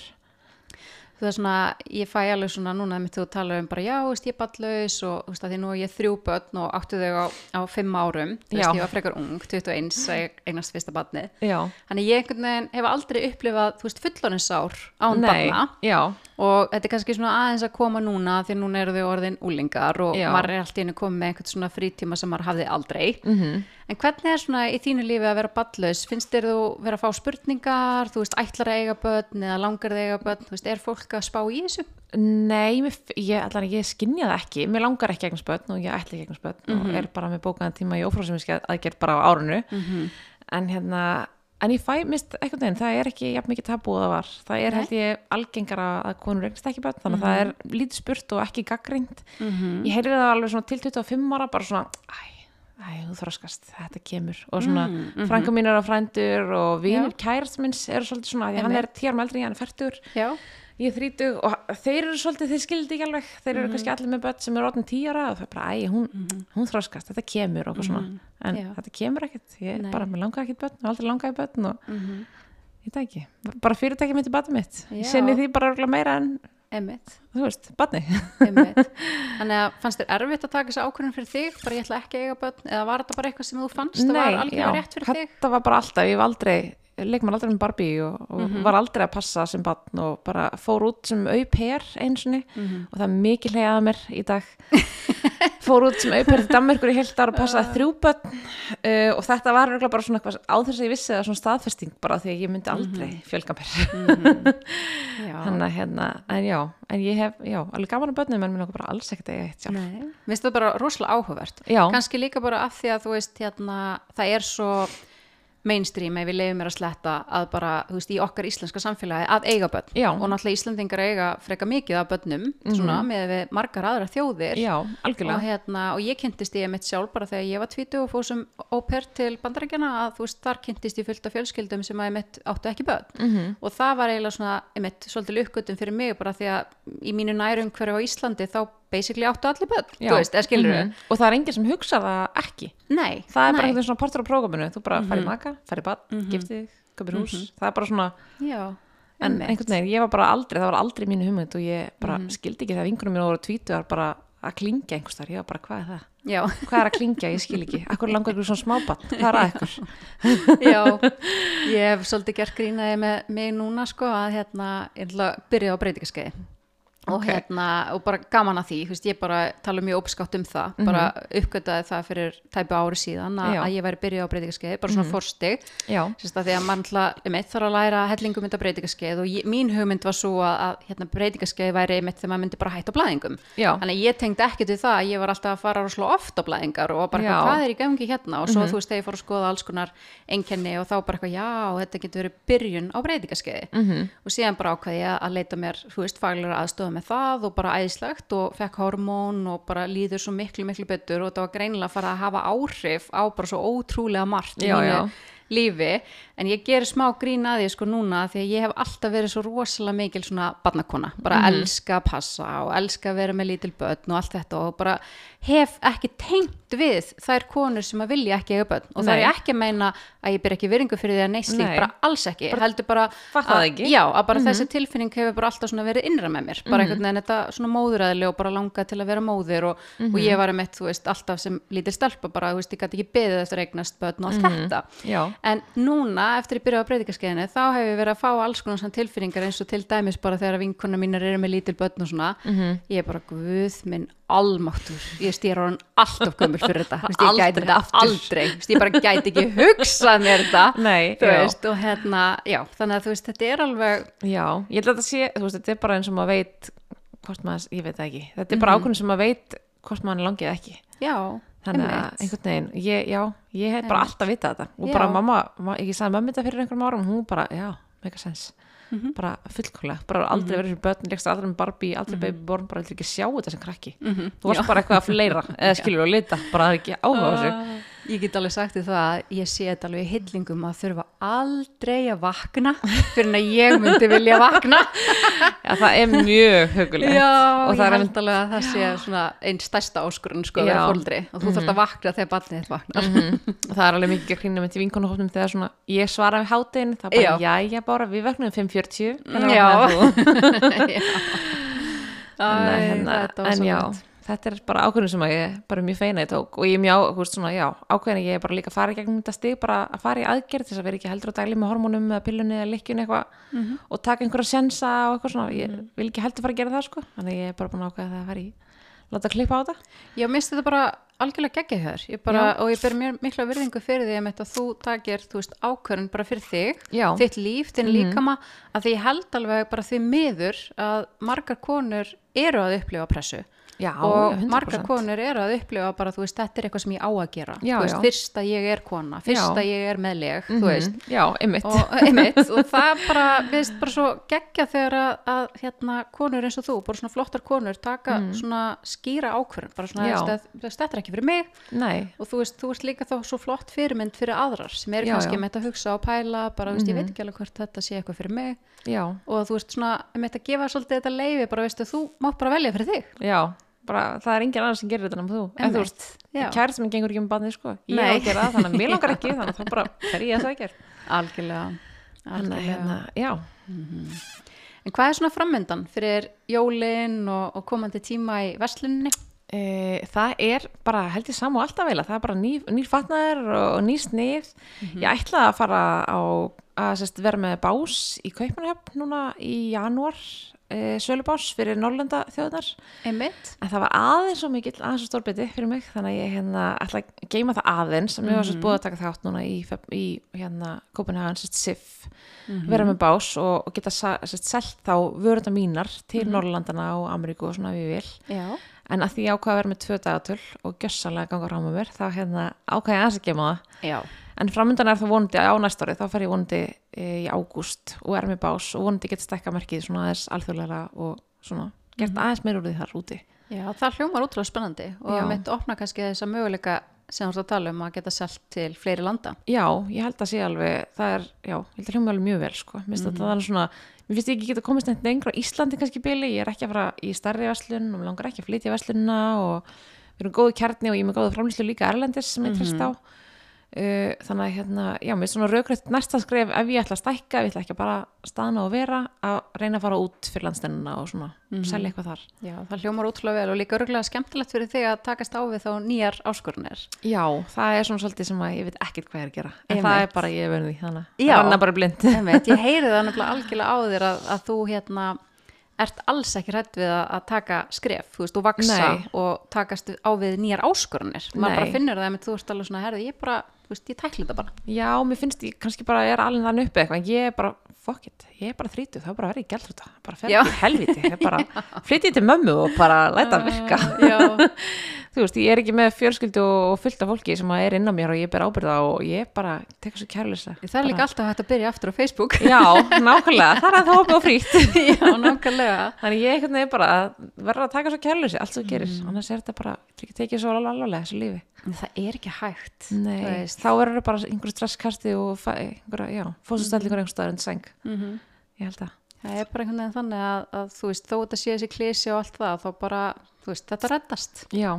Það er svona, ég fæ alveg svona núna þegar þú tala um bara já, þú veist, ég er ballaus og þú veist, að því nú er ég þrjú börn og áttu þau á, á fimm árum, þú veist, Já. ég var frekar ung, 21, að ég eignast fyrsta barnið. já, Þannig ég einhvern veginn hef aldrei upplifað, þú veist, fulloninsár án barna já, og þetta er kannski svona aðeins að koma núna því núna eru þau orðin úlingar og Já. maður er alltaf inn að koma með einhvern svona frítíma sem maður hafði aldrei. mhm En hvernig er svona í þínu lífi að vera ballaus? Finnst þér þú vera að fá spurningar, þú veist, ætlar að eiga börn eða langar að eiga börn, þú veist, er fólk að spá í þessu? Nei, ég, allan, ég skinja það ekki mér langar ekki eignast börn og ég ætla ekki eignast börn Mhm. og er bara með bókaðan tíma í ófrásemiski aðgerð bara á árinu Mhm. en hérna en ég fæ mist eitthvað veginn, það er ekki jafn mikið tabú og það var, það er Nei. held ég algengara að konur eignast ekki börn, þannig að það er lítið spurt og ekki gaggrind Mhm. ég heyrði það alveg svona til 25 ára bara svona, æ, æ, þú þroskast þetta kemur. Og svona Mm, mhm. frænka mín er á frændur og vinir kærast minns eru svolítið svona, því hann er með eldri, hann er færtur ég er þrítug og þeir eru svolítið, þeir skildi ekki alveg. Þeir eru kannski allir með börn sem eru orðin tíara og það er bara, æ, hún, hún þroskast, þetta kemur og svona, en Já. þetta kemur ekkert. Ég er bara, mér langar ekkert börn og aldrei langar ég börn og Mhm. ég það ekki, bara fyrirtæki mitt er barnið mitt, ég sinni því bara meira en, Emmitt, þú veist, emmitt. Þannig að fannst þér erfitt að taka þessu ákvörðun fyrir þig, bara ég ætla ekki að eiga börn, eða var þetta bara eitthvað sem þú fannst að var algjörlega rétt fyrir þig? þetta var bara alltaf, ég hef aldrei leik maður aldrei með Barbie og, og var aldrei að passa sem barn og bara fór út sem auper einsinni og það er mikið leiðað mér í dag. Fór út sem auper til Danmerkur í heilt ára og passaði þrjú börn uh, og þetta var örugglega bara svona eitthvað á þess að ég vissi það svona staðfesting bara því að ég myndi aldrei fjölga mér. Já. þannig að hérna, en já en ég hef, já, alveg gaman að börnum en mér langar bara alls ekkert að ég eitt Nei, minnst það bara rosalega áhugavert. Kannski líka bara af því að þú veist hérna, það er svo mainstream ef við leifum mér að sletta að bara, þú veist, í okkar íslenska samfélagi að eiga börn Já. Og náttúrulega Íslandingar eiga freka mikið af börnum svona með við margar aðra þjóðir já, og, hérna, og ég kynntist ég mitt sjálf bara þegar ég var tvítu og fóð sem óper til bandarækjana að þú veist, þar kynntist ég fullt af fjölskyldum sem að ég mitt áttu ekki börn Mhm. -hmm. og það var eiginlega svona, ég mitt, svolítið lukkutum fyrir mig bara því að í mínu nærum hverju á Íslandi þá basically áttu allir börn, þú veist, eða skilur Mhm. og það er enginn sem hugsa það ekki Nei, það er bara nei. einhvern svona partur á prógraminu þú bara færi maka, færi bad, mm -hmm. giftið köpir hús, það er bara svona Já, en einmitt. einhvern veginn, ég var bara aldrei, það var aldrei mínu hugmynd og ég bara skildi ekki það vinkunum mér voru tvítuðar bara að klingja einhvers þar, ég var bara, hvað er það? Já, Hvað er að klingja? Ég skil ekki. Akkur langar ykkur svona smábann? Hvað er að ykkur? já, ég hef svolítið gert grínaði með mig núna sko að hérna, ég ætla að byrja á breytingaskeiði og Ok. hérna, og bara gaman að því, veist, ég bara tala mjög ópskátt um það, bara uppgötaði það fyrir tæpu ári síðan að, ég væri byrja á breytingaskeiði, bara svona forstig Já. Sérst að því að mann einmitt þarf að læra hellingum mynda breytingaskeið og ég, mín hugmynd var svo að, að hérna, breytingaskeið væri einmitt þegar maður myndi bara hætta á blæðingum Já. þannig að ég tengdi ekkert við það að ég var alltaf að fara rosalega oft á blæðingar og bara hvað er í gangi hérna og svo þú veist þegar ég fór að skoða alls konar einkenni og þá bara eitthvað já þetta getur verið byrjun á breytingaskeiði Mhm. -hmm. og síðan bara ákvaði ég að leita mér þú veist faglega aðstofa með það og bara æðislegt og fekk hormón og bara líður svo miklu miklu betur og þetta var greinilega að fara að hafa áhrif á bara svo ótrúlega margt í mínu lífi en ég gerir smá grín að því sko núna því að ég hef alltaf verið svo rosalega mikil svona barnakona, bara Mhm. elska að passa og elska að vera með lítil börn og allt þetta og bara hef ekki tengt við þær konur sem að vilja ekki eiga börn og það er ekki að meina að ég ber ekki virðingu fyrir því að neist Nei. bara alls ekki heldur bara fatta það að. Mhm. já, að bara þessi tilfinning hefur bara alltaf svona verið innra með mér bara einhvern veginn þetta svona móðuræðileg og bara langa til að vera móðir og, Mhm. og ég var einmitt, þú veist, alltaf sem lítil stelpa bara, þú veist, ég gæti ekki beðið eftir að eignast börn og allt þetta Mhm. Já. En núna, eftir ég byrjaði á breytingaskeiðinu, þá hef ég verið að fá alls konar svona tilfinningar eins og til dæmis bara þegar vinkona mínar eru með lítil börn og svona. Mhm. Ég er bara, guð minn almáttur. Ég stýr á hann alltaf gömul fyrir þetta. Vist, ég gæti þetta aldrei. Vist, ég bara gæti ekki hugsað mér þetta. Nei, veist, og hérna, já, þannig að þú veist, þetta er alveg, Já, ég held að sé, veist, þetta er bara eins og maður veit hvort maður, ég veit það ekki þetta er bara ákveðin sem maður veit hvort maður langið ekki já, þannig að einhvern veginn, ég, já, ég hef bara alltaf vitað þetta. Og Já. bara mamma, ma- ég sagði mömmu þetta fyrir einhverjum árum hún bara, já, mega sens Mhm. bara fullkóla, bara aldrei verið fyrir börn leikst aldrei með Barbie, aldrei baby born bara aldrei ekki sjá þetta sem krakki, Mhm. þú varst bara eitthvað að fleira, eða skilur og lita, bara það er ekki áhuga á þessu. Ah, Ég get alveg sagt því það að ég sé þetta alveg í hillingum að þurfa aldrei að vakna fyrir en að ég myndi vilja vakna. Já, það er mjög hugulegt Já, og ég held alveg að það sé svona einn stærsta áskurinn sko að vera Já. Fóldri og þú þarft að vakna þegar barnið þitt vaknar. Og það er alveg mikið að hrýna með til vinkonuhófnum þegar svona, ég svara við hátinn það er bara, jæja bara, við vöknum 5.40 hvernig Já. þú? Æ, að hérna, þetta en svo já. Þetta er bara ákveðin sem að ég bara mjög feina ég tók. Og ég er mjög, veist svona, já, ákveðin ég er bara líka að fara í gegnum þetta stig, bara að fara í aðgerð þess að vera ekki heldur á dagli með hormónum eða pillunni eða lykkjunni eitthvað. Mhm. og taka einhverja sensa og eitthvað svona. Ég vil ekki heldur fara að gera það sko. Þannig ég er bara búin að ákveða það að fara í láta klippa á þetta. Já, minnst þetta bara algjörlega geggjað hér ég bara, Já. og ég ber mér mikla virðingu fyrir því að þú takir, þú veist, ákvörun bara fyrir þig, Já. þitt líf, þinn líkama að því ég held alveg bara því miður að margar konur eru að upplifa pressu já, og 100%. margar konur eru að upplifa bara, þú veist, þetta er eitthvað sem ég á að gera Já, veist, já. fyrst að ég er kona, fyrst Já. að ég er meðleg Mhm, þú veist, já, einmitt og, einmitt, og það bara, veist, bara svo geggja þegar að, að hérna, konur eins og þú, bara svona flottar konur taka svona skýra ákvörðun bara svona, Mm. Já. veist, að- veist, þetta er ekki fyrir mig nei, og þú veist, þú veist líka þá svo flott fyrirmynd fyrir aðrar sem eru Já, kannski já. Mhm. með þetta að hugsa og pæla bara, veist, ég veit ekki alveg hvort þetta sé eitthvað fyrir mig já, og þú veist, svona, með þetta að gefa svolítið þetta leifi, bara veistu, þú mátt bara velja fyrir þig já bara, það er engin annar sem gerir þetta en þú. En þú veist, já. kærið sem gengur ekki um barnið sko. Ég á að gera það, þannig að mér langar ekki þannig að þá bara fer ég að það ger algjörlega, algjörlega. hérna, já. En hvað er svona frammyndan fyrir jólin og, og komandi tíma í versluninni? E, það er bara held ég saman og alltaf veila, það er bara ný, nýr fatnaður og, nýr snið. Ég ætla að fara á að sérst, vera með bás í Kaupanahjöfn núna í janúar e, sölubás fyrir Norrlanda þjóðnar einmitt. En það var aðeins svo mikill aðeins svo stórbiti fyrir mig þannig að ég hérna ætla að geima það aðeins sem ég var sérst búið að taka þátt núna í, í hérna Copenhagen sérst SIF vera með bás og, og geta sérst selt þá vörunda mínar til Norrlandana og Ameríku og svona ég vil. Já, en að því ég ákvaða að vera með tvö dagatöl og gjössalega ganga ráma mér þá hérna ákvaða ég aðeins að geima það já, En framöndan er það vonandi á næsta ári, þá fer ég vonandi e, í ágúst og er með bás og vonandi geta stekka merkið svona aðeins alþjóðlega og svona gert aðeins meir úr því þar úti. já, það hljómar útrúlega spennandi og Já. mitt opna kannski þess að möguleika sem þú ert að tala um að geta selt til fleiri landa Já, ég held að sé alveg, það er, já, ég held að hljóma alveg mjög vel, sko. Mér finnst þetta þannig svona, mér finnst ekki geta komist neitt lengra á Íslandi kannski í bili, ég er ekki að fara í starri verslun og langar ekki að flytja verslunina og við erum góðu kjarni og ég er með góðu framlýslu líka erlendis sem ég trist á. Uh, þannig að hérna, já, mér er svona raukrið næsta skref ef ég ætla að stækka, ef ég ætla ekki að bara staðna og vera að reyna að fara út fyrir landstennina og svona, selja eitthvað þar. Já, það hljómar útrúlega vel og líka örgulega skemmtilegt fyrir þig að takast á við þá nýjar áskorunir. Já, það er svona svolítið sem að ég veit ekkert hvað ég er að gera. En Einmitt. það er bara ég verið því, þannig að ranna bara blind. Einmitt, ég heyri það nefnilega algjörlega á þér að, að þú hérna ert alls ekki hrætt við að, að taka skref, þú veist, og vaksa Nei. og takast á við nýjar áskorunir. Maður bara finnur það, með þú ert alveg svona herði, ég bara, veist, ég tækli þetta bara Já, mér finnst ég kannski bara ég er alveg þannig uppi eitthvað, en ég er bara, fuck it, ég er bara þrítuð, það er bara að vera í gæltrúta, bara fer Já. ekki í helviti, ég er bara flytið til mömmu og bara læta það virka. Já, Þú veist, ég er ekki með fjölskyldu og fullt af fólki sem er inn á mér og ég ber ábyrða og ég bara tek svo kærlisa. það er líka alltaf hægt að byrja aftur á Facebook Já, nákvæmlega, það er að það og frýtt. Já, nákvæmlega Þannig ég veginn bara að verða að taka svo kærleysi, allt sem gerir, Mm. annars er þetta bara, þetta ekki tekið svo alvarlega þessu lífi. En það er ekki hægt. Þá verður það bara einhverju stresskasti og fa- einhverja, já, fósustellingur einhver staðar undir seng. Mhm. Ég held að. Það er bara einhvern veginn þannig að, að þú veist, þó þetta sé þessi klísi og allt það, þá bara, þú veist, þetta reddast. Já,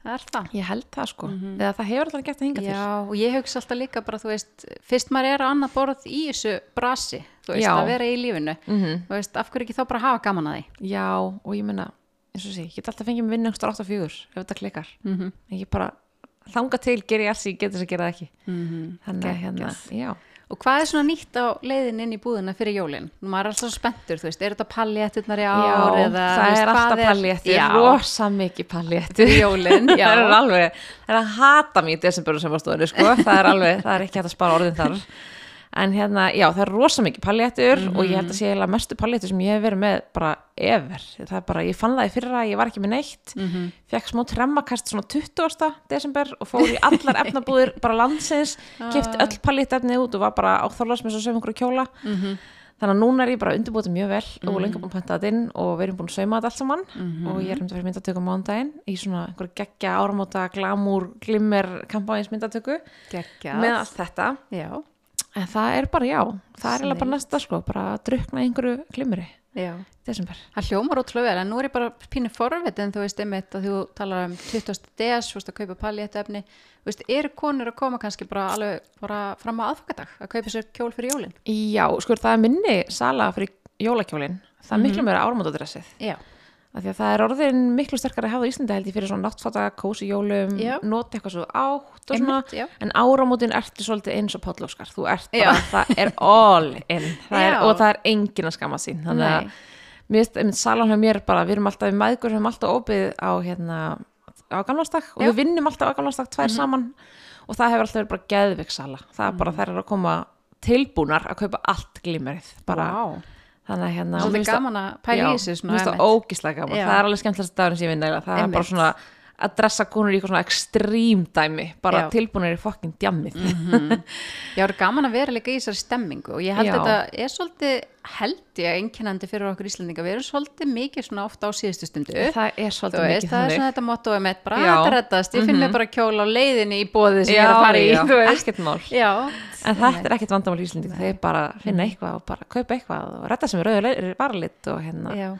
Það er það. ég held það sko. Eða það hefur alltaf gert að hinga Mhm. Já, og ég hugsa alltaf líka bara, þú veist, fyrst maður er á annað borð í þessu brasi, þú veist, Já. að vera í lífinu, til. Mm þú veist, af hverju ekki þá bara hafa gaman að því? Já, og ég menna, eins og sé, ég get alltaf fengið með vinnu einhverjum 8 ef þetta klikkar. Mm -hmm. Ég bara, þanga til ger ég allt sem ég get þess að gera það ekki. Mhm. Þannig að hérna, já. Og hvað er svona nýtt á leiðin inn í búðina fyrir jólin? Maður er alltaf spenntur, þú veist, er þetta pallétturnar í ár? Já, eða, það veist, er alltaf palléttur, rosa mikið palléttur. fyrir jólin, já. það er alveg, það er að hata mér í desemberu sem var stóðinu, sko, það er alveg, það er ekki hægt að spara orðin þar. En hérna, já, það er rosa mikið palléttur og ég held að sé eiginlega mestu palléttur sem ég hef verið með bara ever. Það er bara, ég fann það í fyrra, ég var ekki með neitt, Mhm. fekk smá tremmakast svona 20. desember og fór í allar efnabúðir bara landsins, keft öll palléttefnið út og var bara á þorlarsmis og sögum einhverju kjóla. Mhm. Þannig að núna er ég bara undirbútið mjög vel og lengur búin að panta þetta inn og við erum búin að sauma þetta allt saman Mhm. og ég er um þetta fyrir myndatöku á mánudaginn í svona einhverju geggja áramóta, glamúr, glimmer, kampáins myndatöku með allt þetta. Já, En það er bara, já, það er eiginlega bara næsta sko, bara að drukna einhverju glimmeri já. desember. Það hljómar ótrúlega vel, en nú er ég bara pínu forvitin, þú veist, einmitt að þú talar um 20. DS, þú veist, að kaupa palléttefni, þú veist, eru konur að koma kannski bara alveg bara fram á aðfokadag að kaupa sér kjól fyrir jólin? Já, sko, það er minni sala fyrir jólakjólin, það er miklu meira áramótadressið. Já. Af því að það er orðin miklu sterkari að hafa í Íslandi held ég fyrir svona náttfata, kósi jólum, Já. nota eitthvað svo átt og svona. Einmitt. En áramótin ertu svolítið eins og Páll Óskar, þú ert bara, það er all in það er, og það er engin að skama sín. Þannig að mér salan hjá mér bara, við erum alltaf í maðgur, við erum alltaf opið á hérna, á gamlastak og Já. Við vinnum alltaf á gamlastak tvær saman og það hefur alltaf verið bara geðvik sala. Það er bara, þær eru að koma tilbúnar að kaupa allt glimmerið, bara, Vá. Þannig að hérna. Svolítið finnst það- gaman að pæla í þessu ógíslega gaman, Já. það er alveg skemmtilegast dagur sem ég vinn eiginlega, það er bara svona að dressa konur í eitthvað svona ekstrím dæmi bara tilbúinir í fokkin djammið. Mhm. Já, það er gaman að vera líka í þessari stemmingu og ég held Já. þetta er svolítið held ég einkennandi fyrir okkur Íslandinga við erum svolítið mikið svona ofta á síðustu stundu. Það er svolítið veist, mikið það er þannig. svona þetta mottoið með bara Já. að þetta reddast, ég finn Mhm. mig bara kjól á leiðinni í bóðið sem ég er að fara í, já, ekkert mál. Já, en þetta er ekkert vandamál í Íslendingu þeir bara Mhm. finna eitthvað og bara kaupa eitthvað og redda sem er rauður varalitt og hérna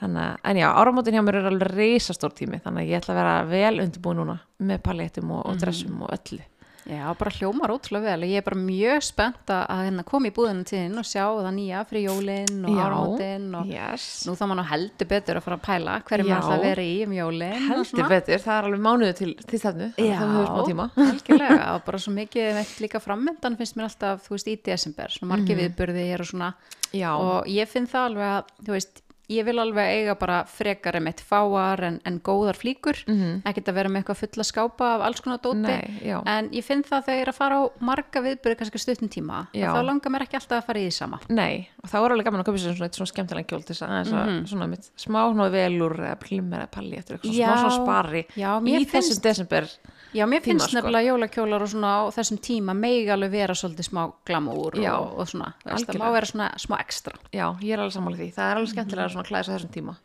þannig, að- en já, áramótin hjá mér er alveg reisastór tími þannig að ég ætla að vera vel undirbúin núna með paléttum og, Mhm. og dressum og öllu Já, bara hljómar ótrúlega vel. Ég er bara mjög spennt að hérna koma í búðinu þín og sjá það nýja fyrir jólinn og Já. áramótin og yes. nú þá maður heldur betur að fara að pæla hverju Já. maður ætla að vera í um jólinn heldur betur, það er alveg mánuðu til, til smá tíma algjörlega og bara svo mikið líka frammyndan finnst mér alltaf, þú veist, í desember svona margir Mhm. viðburði er og svona já, og ég finn það alveg að, þú veist ég vil alveg eiga bara frekar einmitt fáar en, en góðar flíkur. Mhm. ekkert að vera með eitthvað fulla skápa af alls konar dóti. Nei, en ég finn það þegar ég er að fara á marga viðburði kannski stuttum tíma þá langar mér ekki alltaf að fara í því sama. Nei, og þá er alveg gaman að köpa sér svona, eitt svona skemmtilega kjól til þess að aðeins að svona mitt smá svona velur eða plimmer eða palli eftir eitthvað smá svona spari Já, í mér þessum finnst- desember Já, mér Tíma, finnst sko. nefnilega jólakjólar og svona á þessum tíma megi alveg vera svolítið smá glamúr Já, og, og svona, veist, það má vera svona smá ekstra Já, ég er alveg sammála því, það er alveg skemmtilega svona klæðis á þessum tíma.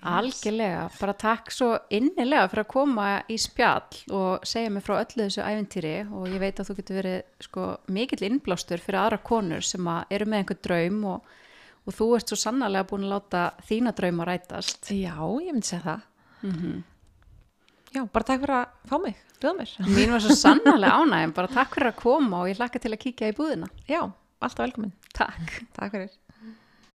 Algjörlega, bara takk svo innilega fyrir að koma í spjall og segja mig frá öllu þessu æventýri og ég veit að þú getur verið sko, mikill innblástur fyrir aðra konur sem að eru með einhver draum og, og þú ert svo sannarlega búin að láta þína drauma rætast. Já, ég myndi segja það Já, bara takk fyrir að fá mig, bjóða mér Mín var svo sannarlega ánægum, bara takk fyrir að koma og ég hlakka til að kíkja í búðina. Já, alltaf velkomin Takk. Takk fyrir